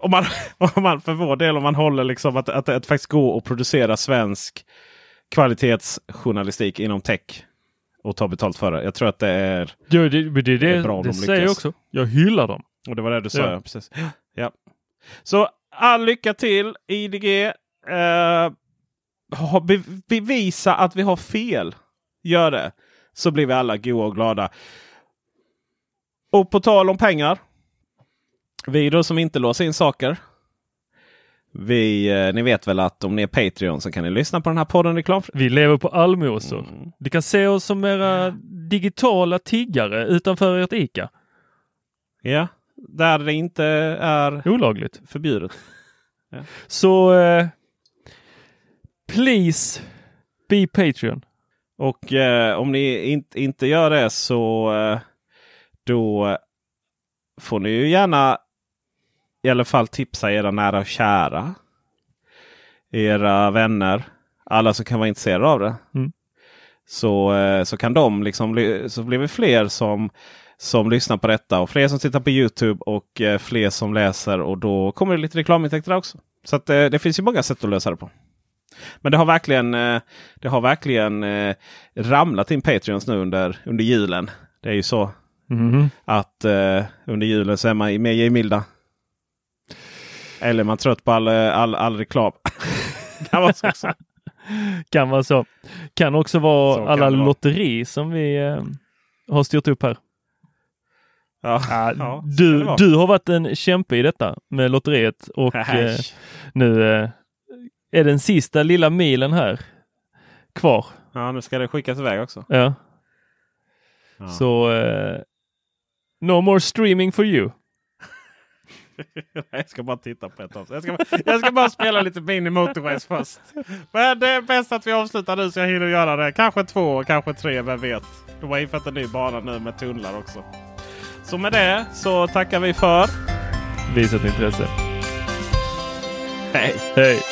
om man, [LAUGHS] om man för vår del om man håller liksom att, att, att faktiskt går att producera svensk kvalitetsjournalistik inom tech. Och ta betalt för det. Jag tror att det är, ja, det, det, det, är bra om det de säger jag också. Jag hyllar dem. Och det var det du sa. Ja. precis. Ja. Så all lycka till IDG. Uh, bevisa att vi har fel. Gör det. Så blir vi alla goa och glada. Och på tal om pengar. Vi då som inte låser in saker. Vi, eh, ni vet väl att om ni är Patreon så kan ni lyssna på den här podden reklam. Vi lever på allmosor. Mm. Ni kan se oss som era digitala tiggare utanför ert ICA. Ja, där det inte är olagligt förbjudet. [LAUGHS] Ja. Så eh, please be Patreon. Och eh, om ni in, inte gör det så eh, då får ni ju gärna i alla fall tipsa era nära och kära. Era vänner. Alla som kan vara intresserade av det. Mm. Så, eh, så kan de liksom, så blir vi fler som, som lyssnar på detta och fler som tittar på Youtube och eh, fler som läser och då kommer det lite reklamintäkter också. Så att, eh, det finns ju många sätt att lösa det på. Men det har verkligen, det har verkligen ramlat in Patreons nu under, under julen. Det är ju så mm. att under julen så är man mer givmilda. Eller är man trött på all, all, all reklam. [LAUGHS] kan vara så [LAUGHS] kan vara så. Kan också vara så alla lotteri som vi eh, har styrt upp här. Ja, ja, ja du, du har varit en kämpe i detta med lotteriet och eh, nu eh, är den sista lilla milen här kvar. Ja, nu ska det skickas iväg också. Ja. ja. Så eh, no more streaming for you. [LAUGHS] jag ska bara titta på ett avsnitt. Jag ska, jag ska bara spela lite Mini Motorways först. Men det är bäst att vi avslutar nu så jag hinner göra det. Kanske två, kanske tre, vem vet. De har infört en ny bana nu med tunnlar också. Så med det så tackar vi för visat intresse. Hej! Hej!